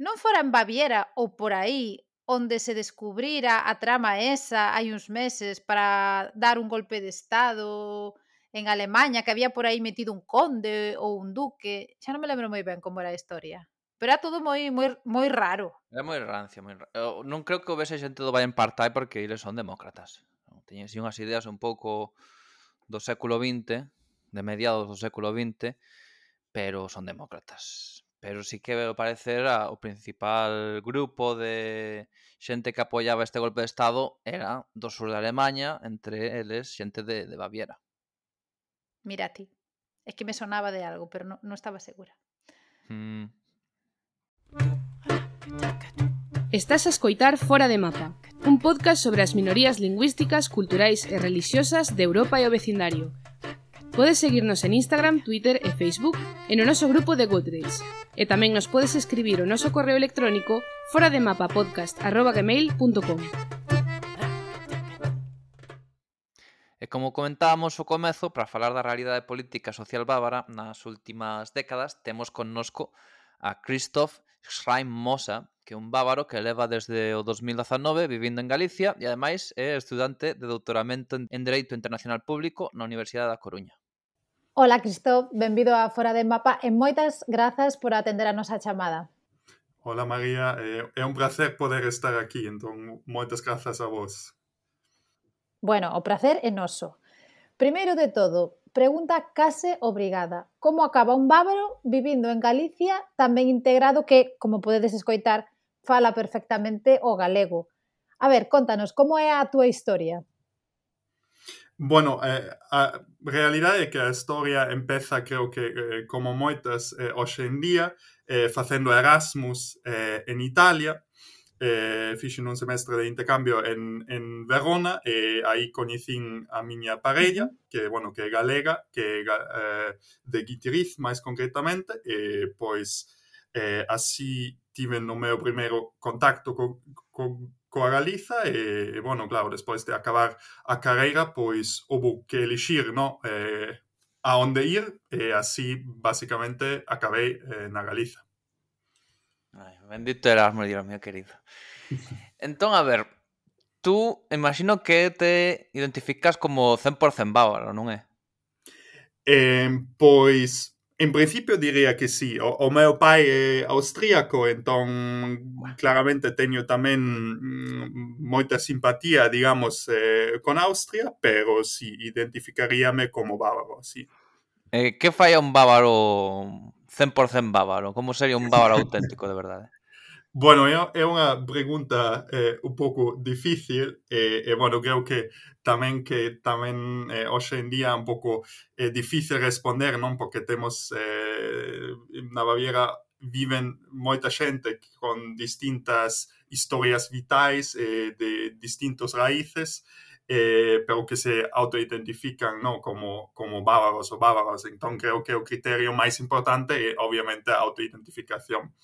non fora en Baviera ou por aí onde se descubrira a trama esa hai uns meses para dar un golpe de estado en Alemania que había por aí metido un conde ou un duque, xa non me lembro moi ben como era a historia. Pero era todo moi moi moi raro. Era moi rancio, moi raro. Non creo que houvese xente do Bayern Partai porque eles son demócratas. Teñen así unhas ideas un pouco do século XX, de mediados do século XX, pero son demócratas. Pero sí que veo parecer a, o principal grupo de xente que apoiaba este golpe de Estado era do sur de Alemanha, entre eles xente de, de Baviera. Mira a ti. Es que me sonaba de algo, pero no, no estaba segura. Mm. Estás a escoitar Fora de Mapa, un podcast sobre as minorías lingüísticas, culturais e religiosas de Europa e o vecindario. Podes seguirnos en Instagram, Twitter e Facebook e no noso grupo de Goodreads. E tamén nos podes escribir o noso correo electrónico forademapapodcast.gmail.com E como comentábamos o comezo, para falar da realidade política social bávara nas últimas décadas, temos connosco a Christoph Schrein-Mosa, que é un bávaro que leva desde o 2019 vivindo en Galicia e ademais é estudante de doutoramento en Dereito Internacional Público na Universidade da Coruña. Ola, Cristóf, benvido a Fora de Mapa e moitas grazas por atender a nosa chamada. Ola, María, eh, é un placer poder estar aquí, entón moitas grazas a vos. Bueno, o prazer é noso. Primeiro de todo, pregunta case obrigada. Como acaba un bávaro vivindo en Galicia tamén integrado que, como podedes escoitar, fala perfectamente o galego. A ver, contanos, como é a túa historia? Bueno, eh, a realidade é que a historia empeza, creo que, eh, como moitas eh, hoxe en día, eh, facendo Erasmus eh, en Italia, eh, fixen un semestre de intercambio en, en Verona e aí coñecín a miña parella, que, bueno, que é galega, que é eh, de Guitiriz, máis concretamente, e pois eh, así tiven o meu primeiro contacto co, co, coa Galiza e, e, bueno, claro, despois de acabar a carreira, pois houve que elixir, no? Eh, a onde ir e así basicamente acabei eh, na Galiza. Ay, bendito el me Dios mío querido. Entón, a ver, tú imagino que te identificas como 100% bávaro, non é? Eh, pois, en principio diría que sí. O, o meu pai é austríaco, entón claramente teño tamén mm, moita simpatía, digamos, eh, con Austria, pero sí, identificaríame como bávaro, sí. Eh, que fai un bávaro 100% bávaro? Como sería un bávaro auténtico, de verdade? [LAUGHS] Bueno, é unha pregunta eh, un pouco difícil eh, e, eh, eh, bueno, creo que tamén que tamén eh, hoxe en día é un pouco eh, difícil responder, non? Porque temos eh, na Baviera viven moita xente con distintas historias vitais eh, de distintos raíces eh, pero que se autoidentifican ¿no? como, como bávaros o bávaras. Entón, creo que o criterio máis importante é, obviamente, a autoidentificación.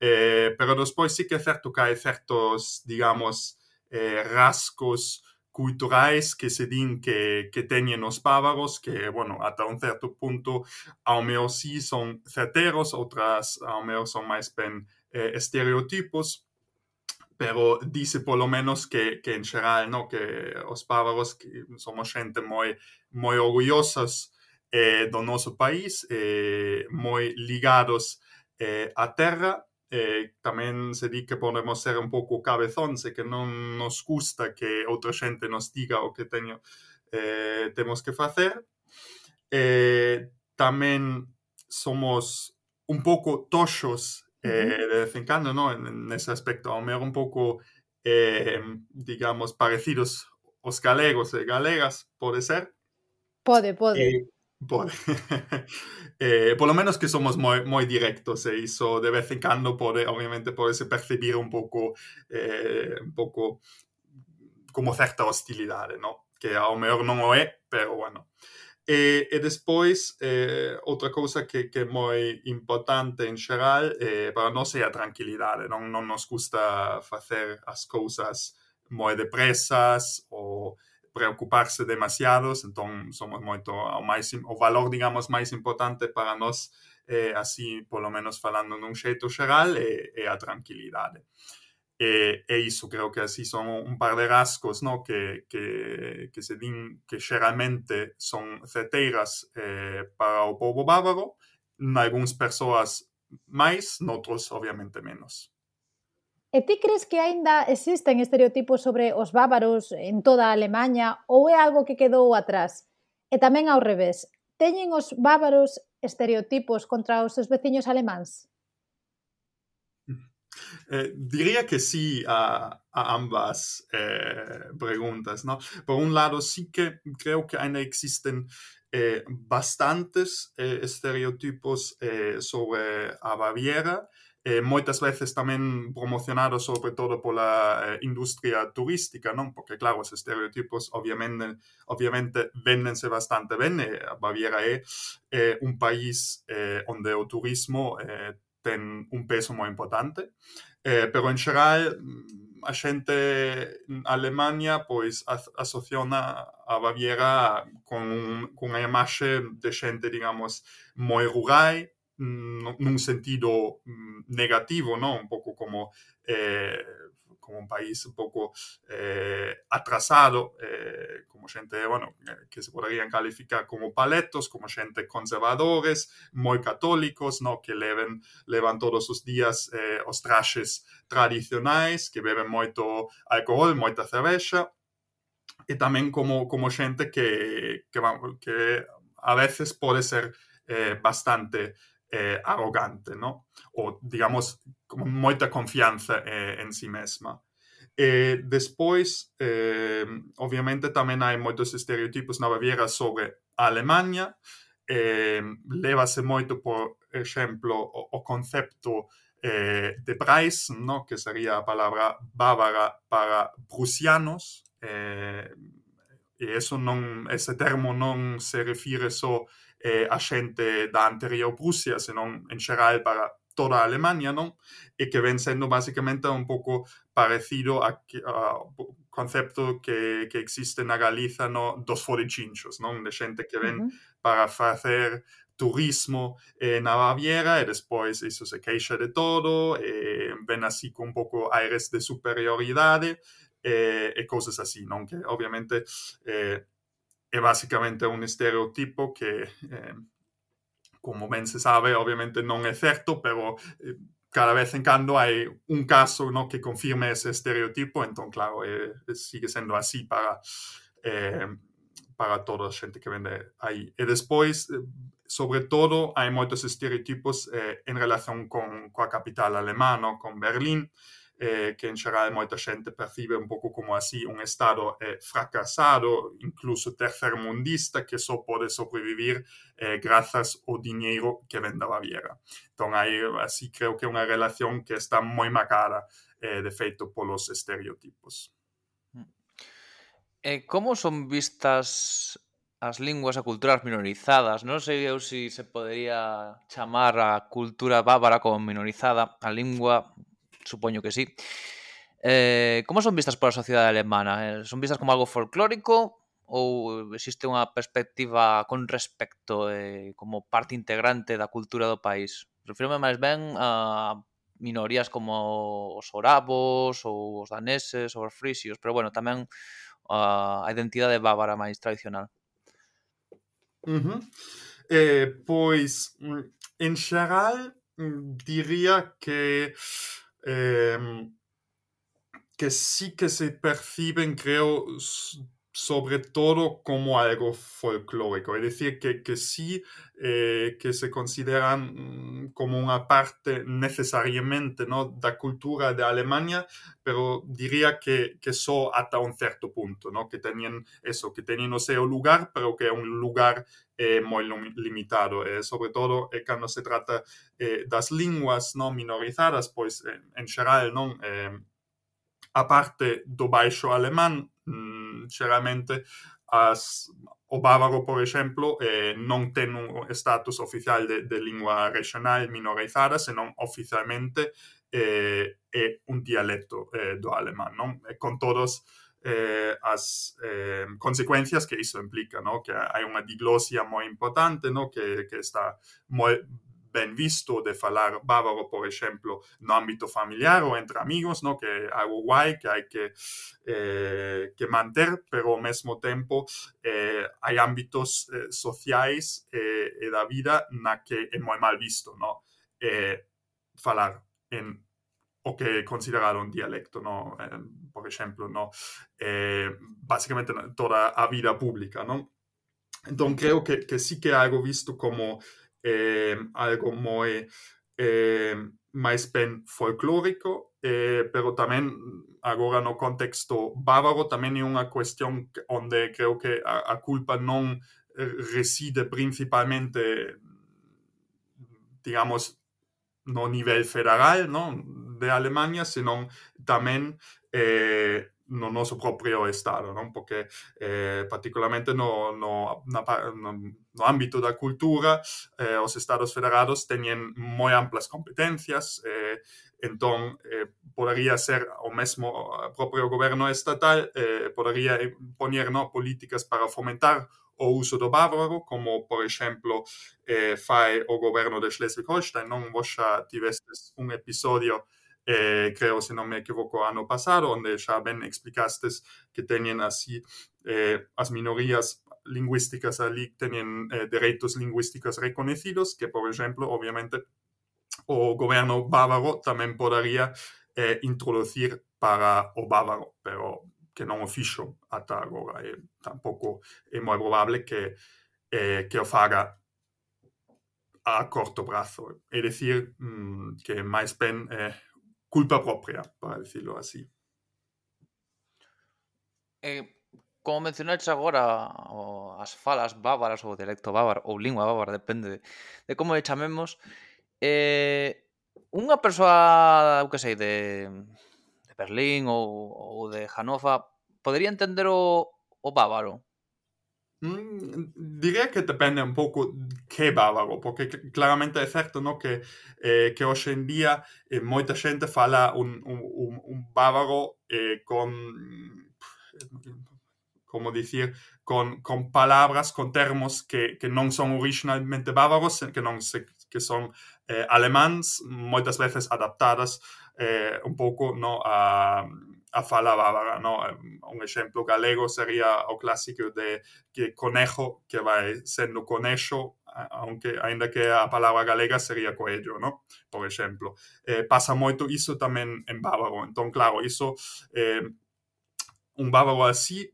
Eh, pero despois sí que é certo que hai certos, digamos, eh, rascos culturais que se din que, que teñen os bávaros, que, bueno, ata un certo punto, ao meu sí son certeros, outras ao meu son máis ben eh, estereotipos, pero dice por lo menos que, que en general, ¿no? Que los bávaros que somos gente muy, muy orgullosas eh, de nuestro país, eh, muy ligados eh, a tierra. Eh, también se dice que podemos ser un poco cabezones, que no nos gusta que otra gente nos diga o que teño, eh, tenemos que hacer. Eh, también somos un poco tochos eh, de vez en cuando, ¿no? En, en ese aspecto, Homero un poco, eh, digamos, parecidos los galegos y galegas, ¿puede ser? Puede, puede. Eh, puede. [LAUGHS] eh, por lo menos que somos muy, muy directos eh, y so de vez en cuando puede, obviamente puede percibir un poco, eh, un poco como cierta hostilidad, ¿no? Que a lo mejor no lo es, pero bueno. Eh, e, e despois, eh, outra cousa que, que é moi importante en xeral eh, para nós é a tranquilidade. Non, non nos gusta facer as cousas moi depresas ou preocuparse demasiados, entón somos moito o máis o valor, digamos, máis importante para nós, eh, así, polo menos falando nun xeito xeral, é, é a tranquilidade. Eh, Eh, e, e iso creo que así son un par de rasgos no? que, que, que se din que xeralmente son ceteiras eh, para o povo bávaro, nalgúns persoas máis, noutros obviamente menos. E ti crees que aínda existen estereotipos sobre os bávaros en toda a Alemanha ou é algo que quedou atrás? E tamén ao revés, teñen os bávaros estereotipos contra os seus veciños alemáns? Eh, diría que sí a, a ambas eh, preguntas, ¿no? Por un lado, sí que creo que aún existen eh, bastantes eh, estereotipos eh, sobre a Baviera, eh, muchas veces también promocionados sobre todo por la eh, industria turística, ¿no? Porque claro, los estereotipos obviamente, obviamente vendense bastante bien. Baviera eh, es un país eh, donde el turismo Eh, ten un peso moi importante. Eh, pero en xeral mm, a xente en Alemania pois asociona a Baviera con, con a imaxe de xente, digamos, moi rural, nun sentido mm, negativo, non? Un pouco como eh, como un país un poco eh, atrasado, eh, como gente, bueno, eh, que se podrían calificar como paletos, como gente conservadores, muy católicos, ¿no? Que leven, levan todos os días eh, os traxes tradicionais, que beben moito alcohol, moita cervexa, e tamén como, como xente que, que, que a veces pode ser eh, bastante eh, arrogante, ¿no? O, digamos, con moita confianza eh, en si sí mesma. E despois, eh, obviamente, tamén hai moitos estereotipos na Baviera sobre a Alemanha. Eh, levase moito, por exemplo, o, o concepto eh, de Preisen, no? que sería a palabra bávara para prusianos. Eh, e eso non, ese termo non se refire só so eh, a xente da anterior Prusia, senón en xeral para toda a Alemania, non? E que ven sendo basicamente un pouco parecido a, a concepto que, que existe na Galiza no, dos forichinchos, non? De xente que ven uh -huh. para facer turismo eh, na Baviera e despois iso se queixa de todo e ven así con un pouco aires de superioridade e, e cousas así, non? Que obviamente eh, è basicamente un estereotipo che, eh, como ben se sabe, obviamente non è certo, pero eh, cada vez en cando hai un caso ¿no? que confirme ese estereotipo, entón, claro, eh, sigue sendo así para, eh, para toda a xente que vende aí. E despois, eh, sobre todo, hai moitos estereotipos eh, en relación con coa capital alemán, ¿no? con Berlín, eh, que en xeral moita xente percibe un pouco como así un estado eh, fracasado, incluso tercermundista, que só pode sobrevivir eh, grazas ao diñeiro que ven da Baviera. Entón, hai, así creo que é unha relación que está moi marcada, eh, de feito, polos estereotipos. E como son vistas as linguas e culturas minorizadas? Non sei eu se si se podería chamar a cultura bávara como minorizada, a lingua supoño que sí. Eh, como son vistas pola sociedade alemana? Eh, son vistas como algo folclórico ou existe unha perspectiva con respecto eh, como parte integrante da cultura do país? Refírome máis ben a minorías como os orabos ou os daneses ou os frisios, pero bueno, tamén a identidade bávara máis tradicional. Uh -huh. eh, pois, mm, en xeral, mm, diría que eh, que sí que se perciben, creo, sobre todo como algo folclórico, es decir, que, que sí eh, que se consideran mm, como una parte necesariamente ¿no? la cultura de Alemania, pero diría que, que eso hasta un cierto punto, ¿no? que tenían eso, que tenían un lugar, pero que es un lugar Eh, é moi limitado, e, sobre todo eh, é cando se trata eh, das linguas non minorizadas, pois en, en xeral non eh, a parte do baixo alemán, mm, xeralmente as o bávaro, por exemplo, eh, non ten un status oficial de, de lingua regional minorizada, senón oficialmente eh, é un dialecto eh, do alemán, non? E con todos eh, as eh, consecuencias que iso implica, no? que hai unha diglosia moi importante, no? que, que está moi ben visto de falar bávaro, por exemplo, no ámbito familiar ou entre amigos, no? que é algo guai que hai que, eh, que manter, pero ao mesmo tempo eh, hai ámbitos eh, sociais eh, e da vida na que é moi mal visto. No? Eh, falar en o che è un dialetto, no? Eh, por esempio, no? Eh, basicamente toda a vida pública, ¿no? Então, creo que, que sí que algo visto como eh, algo moi eh, máis ben folclórico, ehm, pero tamén agora no contexto bávaro, tamén é una cuestión onde creo que a, a culpa non reside principalmente, digamos, no nivel federal, ¿no? de Alemania, senón tamén eh, no noso propio Estado, non? Porque eh, particularmente no, no, na, no, no ámbito da cultura eh, os Estados federados teñen moi amplas competencias eh, entón eh, podería ser o mesmo eh, propio goberno estatal eh, podería poñer no, políticas para fomentar o uso do bávaro, como, por exemplo, eh, fai o goberno de Schleswig-Holstein, non? Vos xa tivestes un episodio eh, creo, se no me equivoco, ano pasado, donde ya ben explicaste que tenían así eh, las minorías lingüísticas allí, tenían eh, derechos lingüísticos reconocidos, que por ejemplo, obviamente, o gobierno bávaro también podría eh, introducir para o bávaro, pero que no oficio fixo ata agora e eh, tampouco é moi probable que, eh, que o faga a corto prazo. É dicir, mm, que máis ben eh, culpa propia, para decirlo así. Eh, como mencionaste agora o, as falas bávaras ou dialecto bávaro ou lingua bávara, depende de, de como chamemos, eh, unha persoa, eu que sei, de, de Berlín ou, ou de Hanofa, podería entender o, o bávaro, Mm, Direi que depende un poco que bávaro, porque claramente é certo no, que, eh, que hoxe en día eh, moita xente fala un, un, un bávaro eh, con como dicir, con, con palabras, con termos que, que non son originalmente bávaros, que non se, que son eh, alemáns, moitas veces adaptadas eh, un pouco no, a, a fala bávara, ¿no? Eh, un exemplo galego sería o clásico de que conejo, que vai sendo conexo, aunque ainda que a palabra galega sería coello, no? Por exemplo. Eh, pasa moito iso tamén en bávaro. Entón, claro, iso eh, un bávaro así,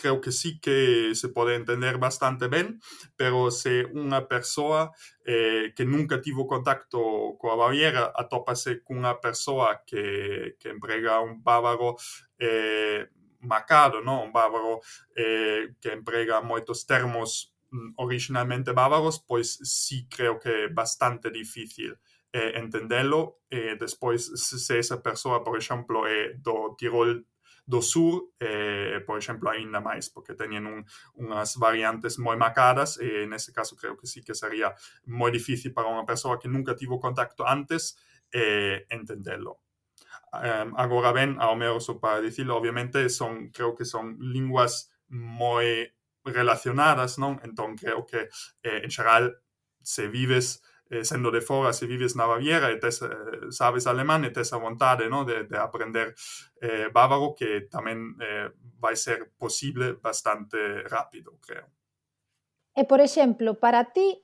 creo que sí que se puede entender bastante bien, pero si una persona eh, que nunca tuvo contacto con la Baviera atópase con una persona que, que emprega un bávaro eh, macado, ¿no? un bávaro eh, que emprega muchos termos mm, originalmente bávaros, pues pois sí creo que es bastante difícil. Eh, entenderlo, eh, después si esa persona, por ejemplo, es do Tirol do sur, eh, por exemplo, aínda máis, porque teñen un, unhas variantes moi macadas e eh, nese caso creo que sí que sería moi difícil para unha persoa que nunca tivo contacto antes eh, entendelo. Um, agora ben, ao meu só para dicilo, obviamente son, creo que son linguas moi relacionadas, non? Entón creo que eh, en xeral se vives Eh, sendo de fora se vives na Baviera e tes, eh, sabes alemán e tes a vontade no, de, de aprender eh, bávaro que tamén eh, vai ser posible bastante rápido, creo. E, por exemplo, para ti,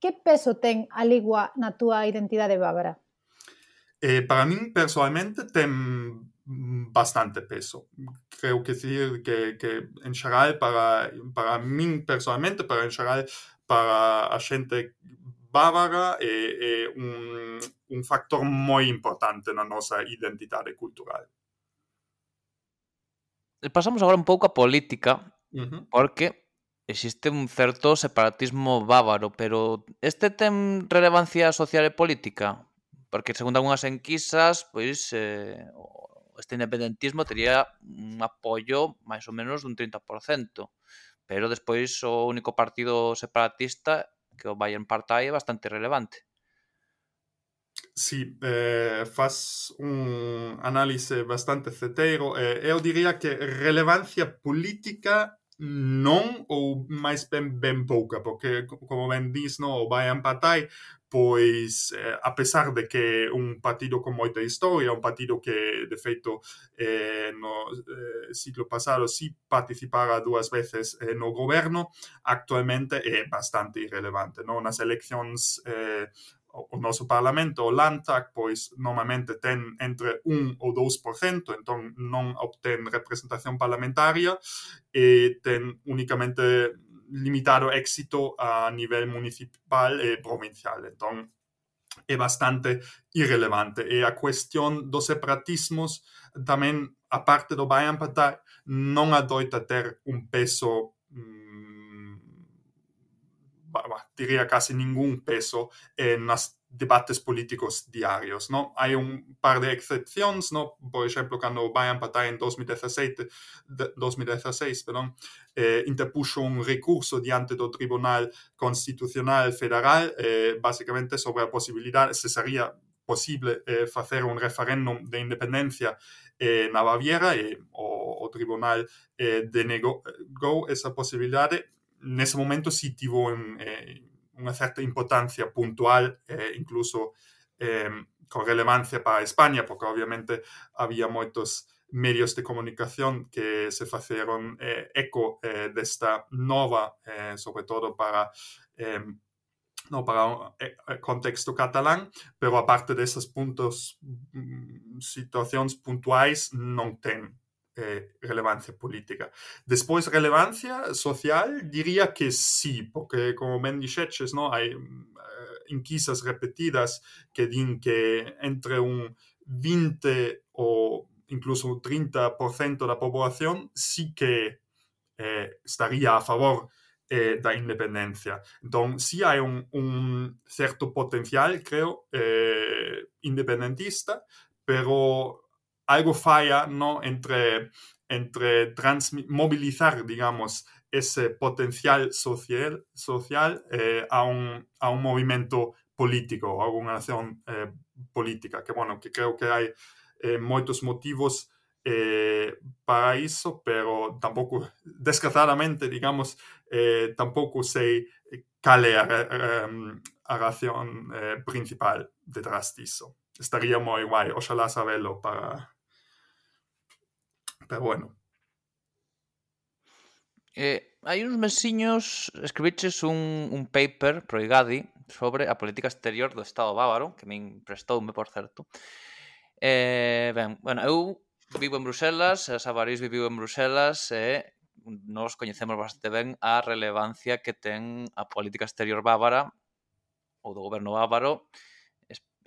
que peso ten a lingua na túa identidade bávara? Eh, para min, personalmente, ten bastante peso. Creo que decir que, que en xeral para, para min personalmente, para en xeral para a xente bávara é, é un, un factor moi importante na nosa identidade cultural. E pasamos agora un pouco a política, uh mm-hmm. -huh. porque existe un certo separatismo bávaro, pero este ten relevancia social e política? Porque, segundo algunhas enquisas, pois eh, este independentismo tería un apoio máis ou menos dun 30%, pero despois o único partido separatista que o Bayern Partai é bastante relevante. Sí, eh, faz un análise bastante ceteiro. Eh, eu diría que relevancia política non ou máis ben ben pouca, porque como ben dis, no, o Bayern Partai pois eh, a pesar de que un partido con moita historia, un partido que de feito eh, no eh, siglo pasado si participara dúas veces eh, no goberno, actualmente é bastante irrelevante. Non? Nas eleccións eh, o noso Parlamento, o Landtag, pois normalmente ten entre 1 ou 2%, entón non obtén representación parlamentaria e ten únicamente limitado éxito a nivel municipal e provincial. Entón, é bastante irrelevante. E a cuestión dos separatismos tamén, a parte do Bayern Party, non adoita ter un peso mmm, diría casi ningún peso en nas debates políticos diarios, ¿no? Hay un par de excepciones, ¿no? Por ejemplo, cuando Bayern Party en 2017, 2016 perdón, eh, interpuso un recurso diante del Tribunal Constitucional Federal, eh, básicamente sobre la posibilidad, se sería posible eh, hacer un referéndum de independencia eh, en Baviera e o, o Tribunal eh, denegó esa posibilidad. En ese momento sí tuvo un, unha certa importancia puntual e incluso eh, con relevancia para España, porque obviamente había moitos medios de comunicación que se faceron eh, eco eh, desta nova, eh, sobre todo para eh, no para o contexto catalán, pero aparte desses puntos, mm, situacións puntuais, non ten eh, relevancia política. Despois, relevancia social, diría que sí, porque como ben dixeches, no? hai mm, eh, inquisas repetidas que din que entre un 20 ou incluso un 30% da poboación sí que eh, estaría a favor eh, da independencia. Entón, sí hai un, un certo potencial, creo, eh, independentista, pero algo falla ¿no? entre, entre movilizar, digamos, ese potencial social, social eh, a, un, a, un, movimiento político, a una acción eh, política, que, bueno, que creo que hai eh, moitos motivos eh, para iso, pero tampouco, [LAUGHS] desgraciadamente, digamos, eh, tampouco sei cale a, a, a razón eh, principal detrás diso. Estaría moi guai, oxalá sabelo para Pero bueno. Eh, hai uns mesiños escribiches un, un paper pro Igadi sobre a política exterior do Estado bávaro, que me prestoume, por certo. Eh, ben, bueno, eu vivo en Bruselas, a Sabarís viviu en Bruselas e eh, nos coñecemos bastante ben a relevancia que ten a política exterior bávara ou do goberno bávaro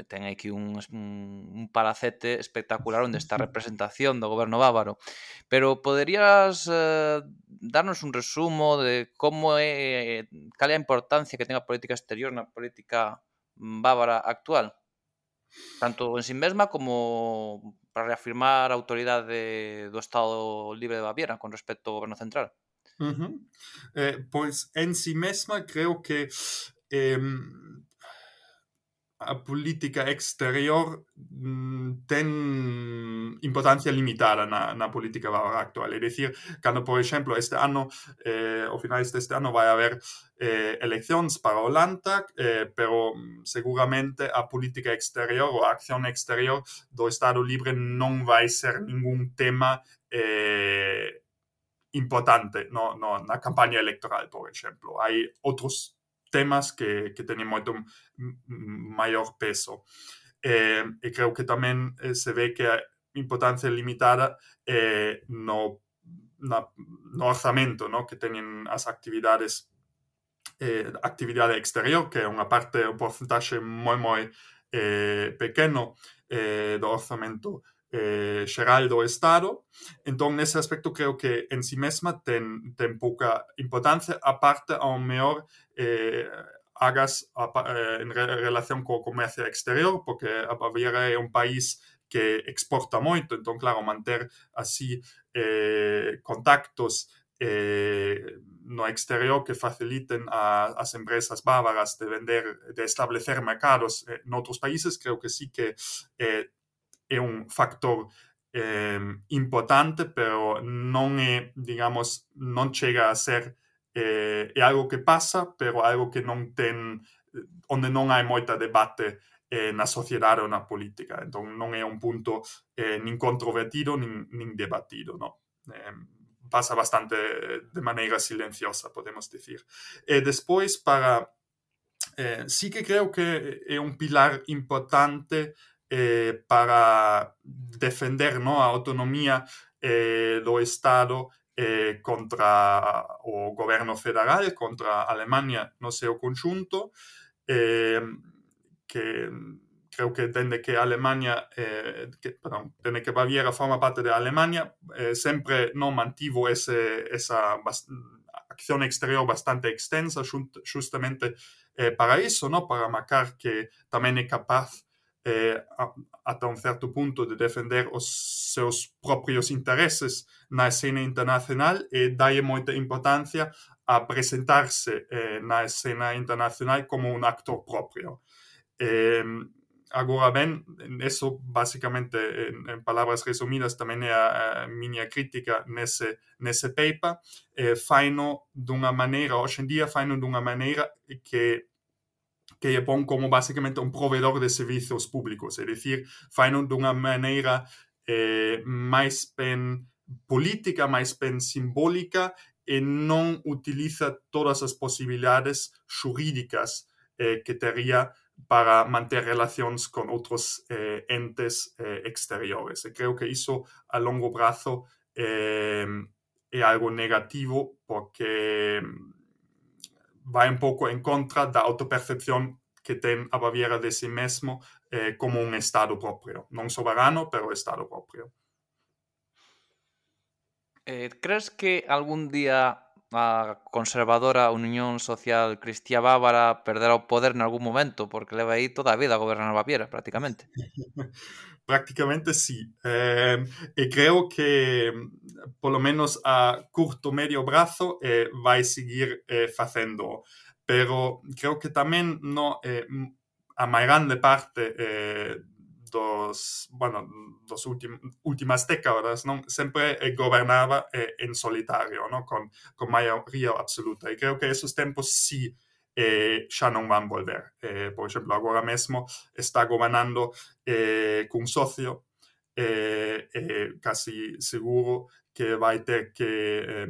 ten aquí un, un, palacete espectacular onde está a [LAUGHS] representación do goberno bávaro. Pero poderías eh, darnos un resumo de como é, eh, cal é a importancia que ten a política exterior na política bávara actual? Tanto en sí mesma como para reafirmar a autoridade do Estado Libre de Baviera con respecto ao goberno central. Uh -huh. eh, pois en sí mesma creo que eh, a política exterior mm, ten importancia limitada na, na política actual. É dicir, cando, por exemplo, este ano, eh, ao final deste ano, vai haber eh, eleccións para o Landtag, eh, pero mm, seguramente a política exterior ou a acción exterior do Estado Libre non vai ser ningún tema eh, importante no, no, na campaña electoral, por exemplo. Hai outros temas que, que teñen moito maior peso. Eh, e creo que tamén eh, se ve que a importancia limitada eh, no, na, no orzamento no? que teñen as actividades eh, actividade exterior, que é unha parte, un porcentaxe moi moi eh, pequeno eh, do orzamento eh, xeral do Estado. Entón, nese aspecto, creo que en sí mesma ten, ten pouca importancia, aparte ao mellor eh, hagas a, eh, en re, relación co comercio exterior, porque Baviera é un país que exporta moito, entón, claro, manter así eh, contactos eh, no exterior que faciliten a, as empresas bávaras de vender, de establecer mercados eh, en outros países, creo que sí que eh, é un factor eh, importante, pero non é, digamos, non chega a ser eh, é algo que pasa, pero algo que non ten eh, onde non hai moita debate eh, na sociedade ou na política. Entón non é un punto eh, nin controvertido nin, nin debatido, no? Ehm, eh, pasa bastante de maneira silenciosa, podemos dicir. E despois para eh, sí que creo que é un pilar importante eh, para defender ¿no? a autonomía eh, do Estado eh, contra o goberno federal, contra Alemania no seu conxunto, eh, que creo que dende que Alemania, eh, que, perdón, dende que Baviera forma parte de Alemania, eh, sempre non mantivo ese, esa acción exterior bastante extensa justamente eh, para iso, no? para marcar que tamén é capaz eh, att un certo punto de defender os seus propios intereses na escena internacional e dalle moita importancia a presentarse eh, na escena internacional como un actor propio. Eh, agora ben, eso basicamente en, en palabras resumidas tamén é a, a miña crítica nese, nese paper, eh, faino dunha maneira, hoxe en día faino dunha maneira que que lle pon como basicamente un proveedor de servizos públicos, é dicir, faino dunha maneira eh, máis ben política, máis ben simbólica e non utiliza todas as posibilidades xurídicas eh, que tería para manter relacións con outros eh, entes eh, exteriores. E creo que iso a longo prazo eh, é algo negativo porque vai un pouco en contra da autopercepción que ten a Baviera de si sí mesmo eh, como un Estado propio. Non soberano, pero Estado propio. Eh, crees que algún día a conservadora Unión Social Cristiá Bávara perderá o poder en algún momento, porque leva aí toda a vida a gobernar Baviera, prácticamente. [LAUGHS] Prácticamente sí. Eh, y creo que, por lo menos a corto medio brazo, eh, va a seguir eh, haciendo. Pero creo que también no, eh, a más grande parte eh, dos, bueno, dos últimas décadas, ¿no? Siempre gobernaba eh, en solitario, ¿no? Con, con mayoría absoluta. Y creo que esos tiempos sí eh, xa non van volver. Eh, por exemplo, agora mesmo está gobernando eh, cun socio eh, eh, casi seguro que vai ter que eh,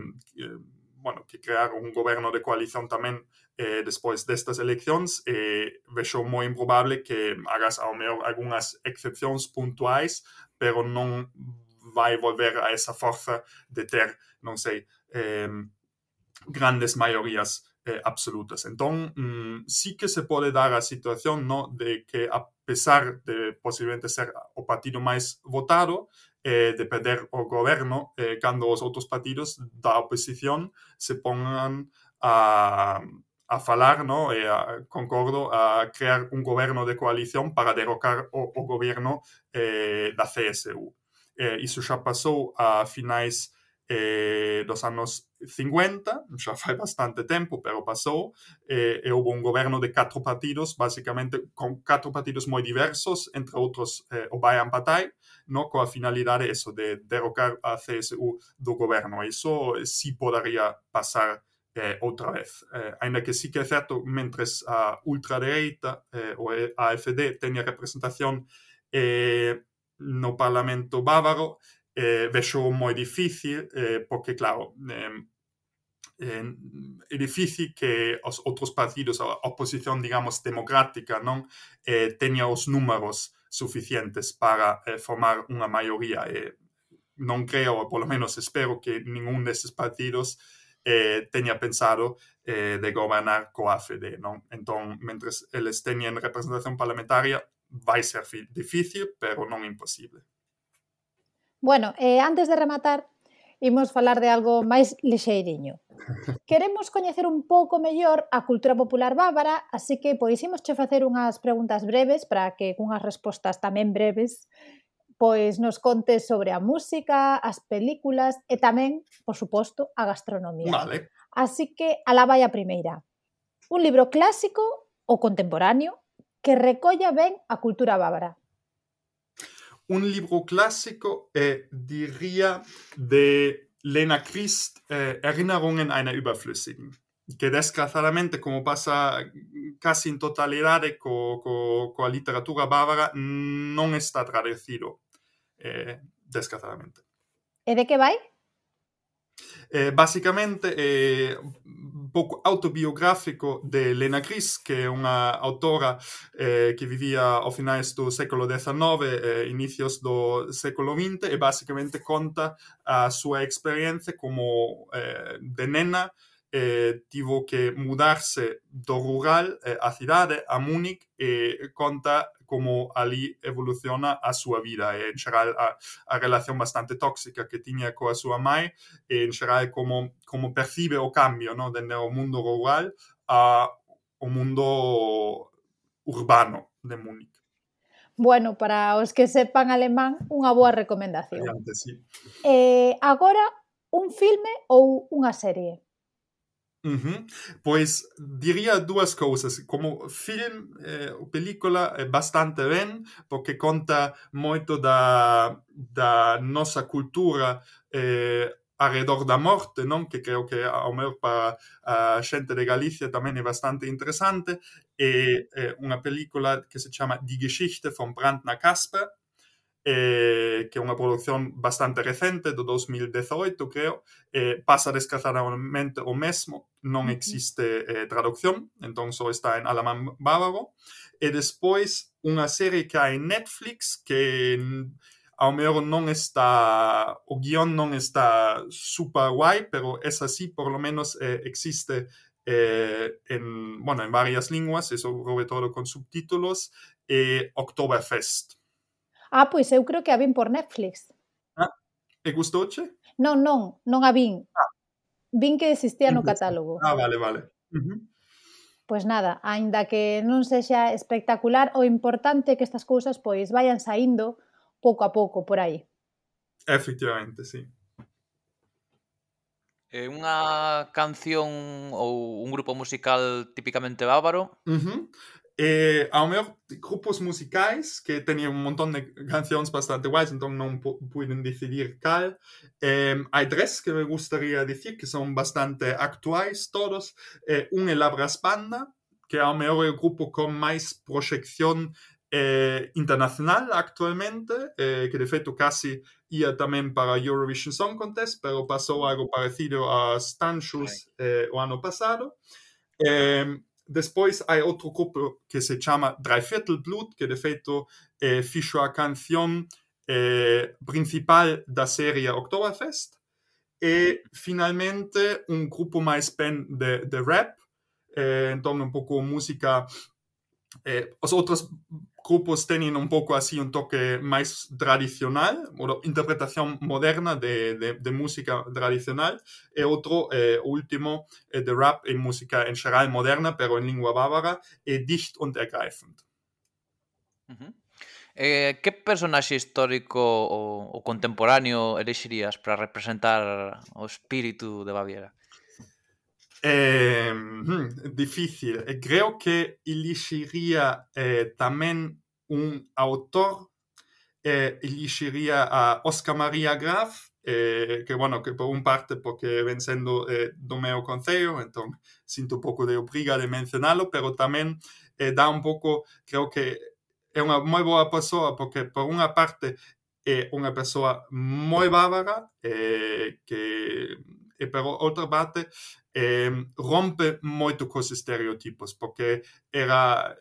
bueno, que crear un goberno de coalición tamén eh, despois destas eleccións e eh, vexo moi improbable que hagas ao mellor algunhas excepcións puntuais, pero non vai volver a esa forza de ter, non sei, eh, grandes maiorías eh, absolutas. Entón, mm, sí que se pode dar a situación no de que a pesar de posiblemente ser o partido máis votado, eh, de perder o goberno, eh, cando os outros partidos da oposición se pongan a, a falar, no, e a, concordo, a crear un goberno de coalición para derrocar o, o goberno eh, da CSU. Eh, iso xa pasou a finais eh, dos anos 50, xa fai bastante tempo, pero pasou, eh, e houve un goberno de catro partidos, basicamente con catro partidos moi diversos, entre outros eh, o Bayan Patai, no coa finalidade eso de derrocar a CSU do goberno. Iso si podaría pasar eh, outra vez. Eh, ainda que sí que é certo, mentres a ultradereita, eh, o AFD, teña representación eh, no Parlamento Bávaro, eh, vexo moi difícil eh, porque claro eh, eh, é difícil que os outros partidos a oposición digamos democrática non eh, teña os números suficientes para eh, formar unha maioría eh, non creo, ou polo menos espero que ningún desses partidos eh, teña pensado eh, de gobernar coa AFD, non? Entón, mentres eles teñen representación parlamentaria, vai ser difícil, pero non imposible. Bueno, eh, antes de rematar, imos falar de algo máis lixeiriño. [LAUGHS] Queremos coñecer un pouco mellor a cultura popular bávara, así que pois imos che facer unhas preguntas breves para que cunhas respostas tamén breves pois nos contes sobre a música, as películas e tamén, por suposto, a gastronomía. Vale. Así que alá vai a primeira. Un libro clásico ou contemporáneo que recolla ben a cultura bávara un libro clásico, eh, diría, de Lena Christ, eh, Erinnerungen einer Überflüssigen, que desgraciadamente, como pasa casi en totalidade co, co, coa literatura bávara, non está traducido, eh, desgraciadamente. E de que vai? Eh, basicamente, eh, pouco autobiográfico de Lena Gris, que é unha autora eh, que vivía ao finais do século XIX, eh, inicios do século XX, e basicamente conta a súa experiencia como eh, de nena, eh, tivo que mudarse do rural eh, á cidade, a Múnich, e conta como ali evoluciona a súa vida e en xeral a, a relación bastante tóxica que tiña coa súa mãe e en xeral como, como percibe o cambio no? dende o mundo rural a o mundo urbano de Múnich. Bueno, para os que sepan alemán, unha boa recomendación. Adiante, sí. Eh, agora, un filme ou unha serie? Uhum. Pois diría dúas cousas, como film eh, o película é bastante ben porque conta moito da, da nosa cultura eh, arredor da morte, non? Que creo que ao meu para a xente de Galicia tamén é bastante interesante e é unha película que se chama Die Geschichte von Brandner Kasper eh, que é unha produción bastante recente, do 2018, creo, eh, pasa desgraciadamente o mesmo, non existe eh, traducción, entón só está en alemán bávaro, e despois unha serie que hai en Netflix que ao mellor non está o guion non está super guai, pero es así, por lo menos eh, existe eh, en, bueno, en varias linguas, e sobre todo con subtítulos, eh, Oktoberfest. Ah, pois eu creo que a vin por Netflix. Ah, e gustouche? Non, non, non a vin. Ah. Vin que existía no catálogo. Ah, vale, vale. Uh -huh. Pois nada, aínda que non sexa espectacular, o importante é que estas cousas pois vayan saindo pouco a pouco por aí. Efectivamente, sí. É unha canción ou un grupo musical típicamente bávaro? Uh -huh. Eh, e ao mellor grupos musicais que teñen un montón de cancións bastante guais, entón non puiden decidir cal. Eh, hai tres que me gustaría dicir que son bastante actuais todos. Eh, un é Labras Banda, que ao mellor é o grupo con máis proxección eh, internacional actualmente, eh, que de feito casi ia tamén para Eurovision Song Contest, pero pasou algo parecido a Stanchus eh, o ano pasado. Eh, despois hai outro grupo que se chama Dreiviertel Blut, que de feito eh, fixo a canción eh, principal da serie Oktoberfest, e finalmente un grupo máis pen de, de rap, eh, entón un pouco música, eh, os outros grupos teñen un pouco así un toque máis tradicional, ou interpretación moderna de, de, de música tradicional, e outro, eh, último, eh, de rap e música en xeral moderna, pero en lingua bávara, e dicht und ergreifend. Uh -huh. Eh, que personaxe histórico ou, ou contemporáneo elexirías para representar o espírito de Baviera? Ehm, hmm, eh, difícil. Creo que elixiría eh, tamén un autor, eh, elixiría a Oscar María Graf, eh, que, bueno, que por un parte porque ven sendo eh, do meu concello, entón sinto un pouco de obriga de mencionalo, pero tamén eh, dá un pouco, creo que é unha moi boa persoa porque por unha parte é unha persoa moi bávara eh, que e pero outra parte rompe moito cos estereotipos porque era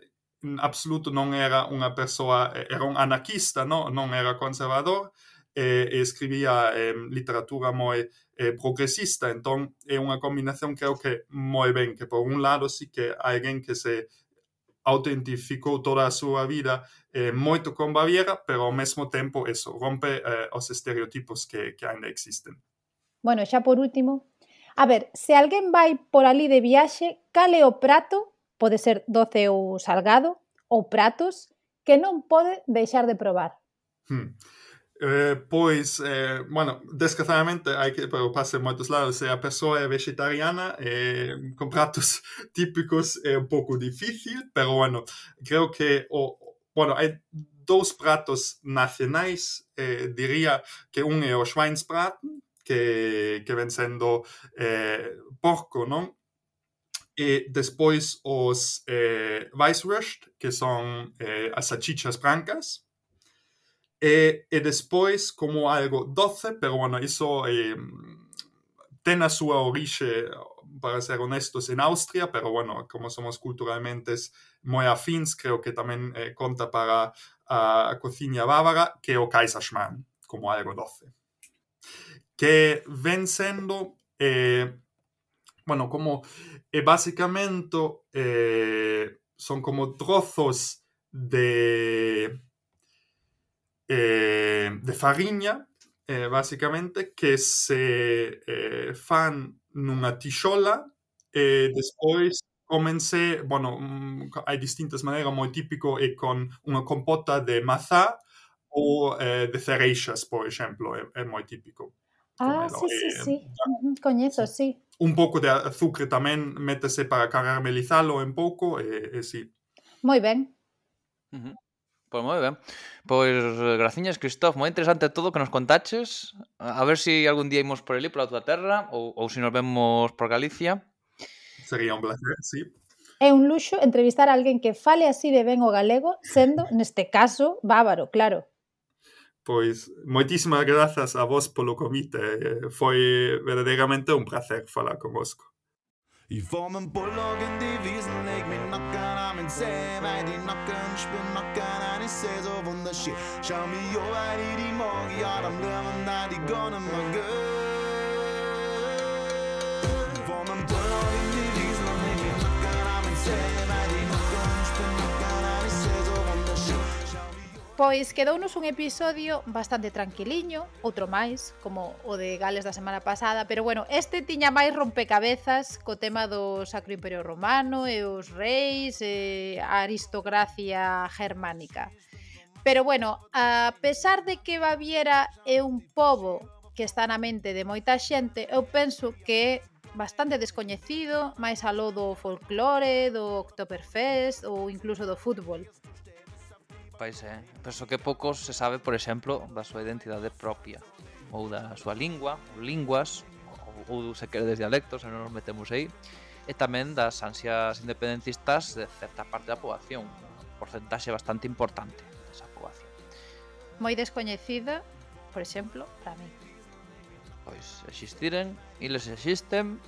en absoluto non era unha persoa era un anarquista no? non era conservador e, e escribía eh, literatura moi eh, progresista entón é unha combinación creo que moi ben que por un lado sí que alguén que se autentificou toda a súa vida eh, moito con Baviera, pero ao mesmo tempo eso, rompe eh, os estereotipos que, que ainda existen. Bueno, xa por último, A ver, se alguén vai por ali de viaxe, cal é o prato, pode ser doce ou salgado, ou pratos, que non pode deixar de probar? Hmm. Eh, pois, eh, bueno, desgraciadamente, hai que pero pasa en moitos lados, se a persoa é vegetariana, eh, con pratos [LAUGHS] típicos é un pouco difícil, pero, bueno, creo que o, bueno, hai dous pratos nacionais, eh, diría que un é o Schweinsbraten, que, que ven sendo eh, porco, non? E despois os eh, Weisswurst, que son eh, as salchichas brancas, e, eh, e despois como algo doce, pero bueno, iso eh, ten a súa orixe, para ser honestos, en Austria, pero bueno, como somos culturalmente moi afins, creo que tamén eh, conta para ah, a, a cociña bávara, que é o Kaiserschmarrn, como algo doce que ven sendo eh, bueno, como eh, basicamente eh, son como trozos de eh, de farinha eh, basicamente que se eh, fan nunha tixola e despois comense, bueno, mm, hai distintas maneiras, moi típico é con unha compota de mazá ou eh, de cereixas, por exemplo, é, é moi típico. Ah, sí, sí, eh, sí. Mm, mm, Coñezo, sí. Un pouco de azucre tamén métese para caramelizalo en pouco, e, eh, e eh, sí. Moi ben. Uh -huh. Pois moi ben. Pois graciñas, Cristof, moi interesante todo que nos contaches. A ver se si algún día imos por ali, pola tua terra, ou, ou se si nos vemos por Galicia. Sería un placer, sí. É un luxo entrevistar a alguén que fale así de ben o galego, sendo, neste caso, bávaro, claro. Pois, moitísimas grazas a vos polo convite. Eh, foi verdadeiramente un placer falar convosco. I min av min er så skjer. Er i de ja, de løven der de Pois quedounos un episodio bastante tranquiliño, outro máis, como o de Gales da semana pasada, pero bueno, este tiña máis rompecabezas co tema do Sacro Imperio Romano e os reis e a aristocracia germánica. Pero bueno, a pesar de que Baviera é un pobo que está na mente de moita xente, eu penso que é bastante descoñecido, máis aló do folclore, do Oktoberfest ou incluso do fútbol. Pois é. Eh? Penso que pouco se sabe, por exemplo, da súa identidade propia ou da súa lingua, ou linguas, ou, ou se queredes dialectos, se non nos metemos aí, e tamén das ansias independentistas de certa parte da poboación, un porcentaxe bastante importante desa poboación. Moi descoñecida, por exemplo, para mí. Pois existiren, eles existen,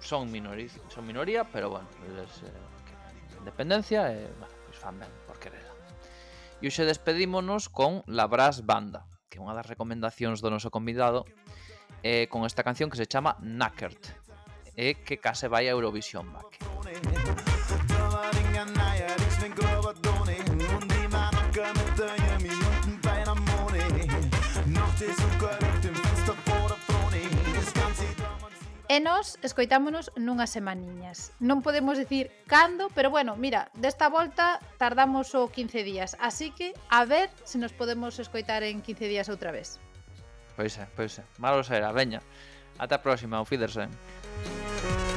son minoría, son minoría, pero bueno, eles eh, independencia e eh, bueno, tamén por querela. E hoxe despedímonos con La Brass Banda, que é unha das recomendacións do noso convidado, eh, con esta canción que se chama Knackert, e eh, que case vai a Eurovisión Back. E nós escoitámonos nunhas semaniñas. Non podemos dicir cando, pero bueno, mira, desta volta tardamos o 15 días, así que a ver se nos podemos escoitar en 15 días outra vez. Pois é, pois é. Malo será, veña. Ata a próxima, o Fidersen. Música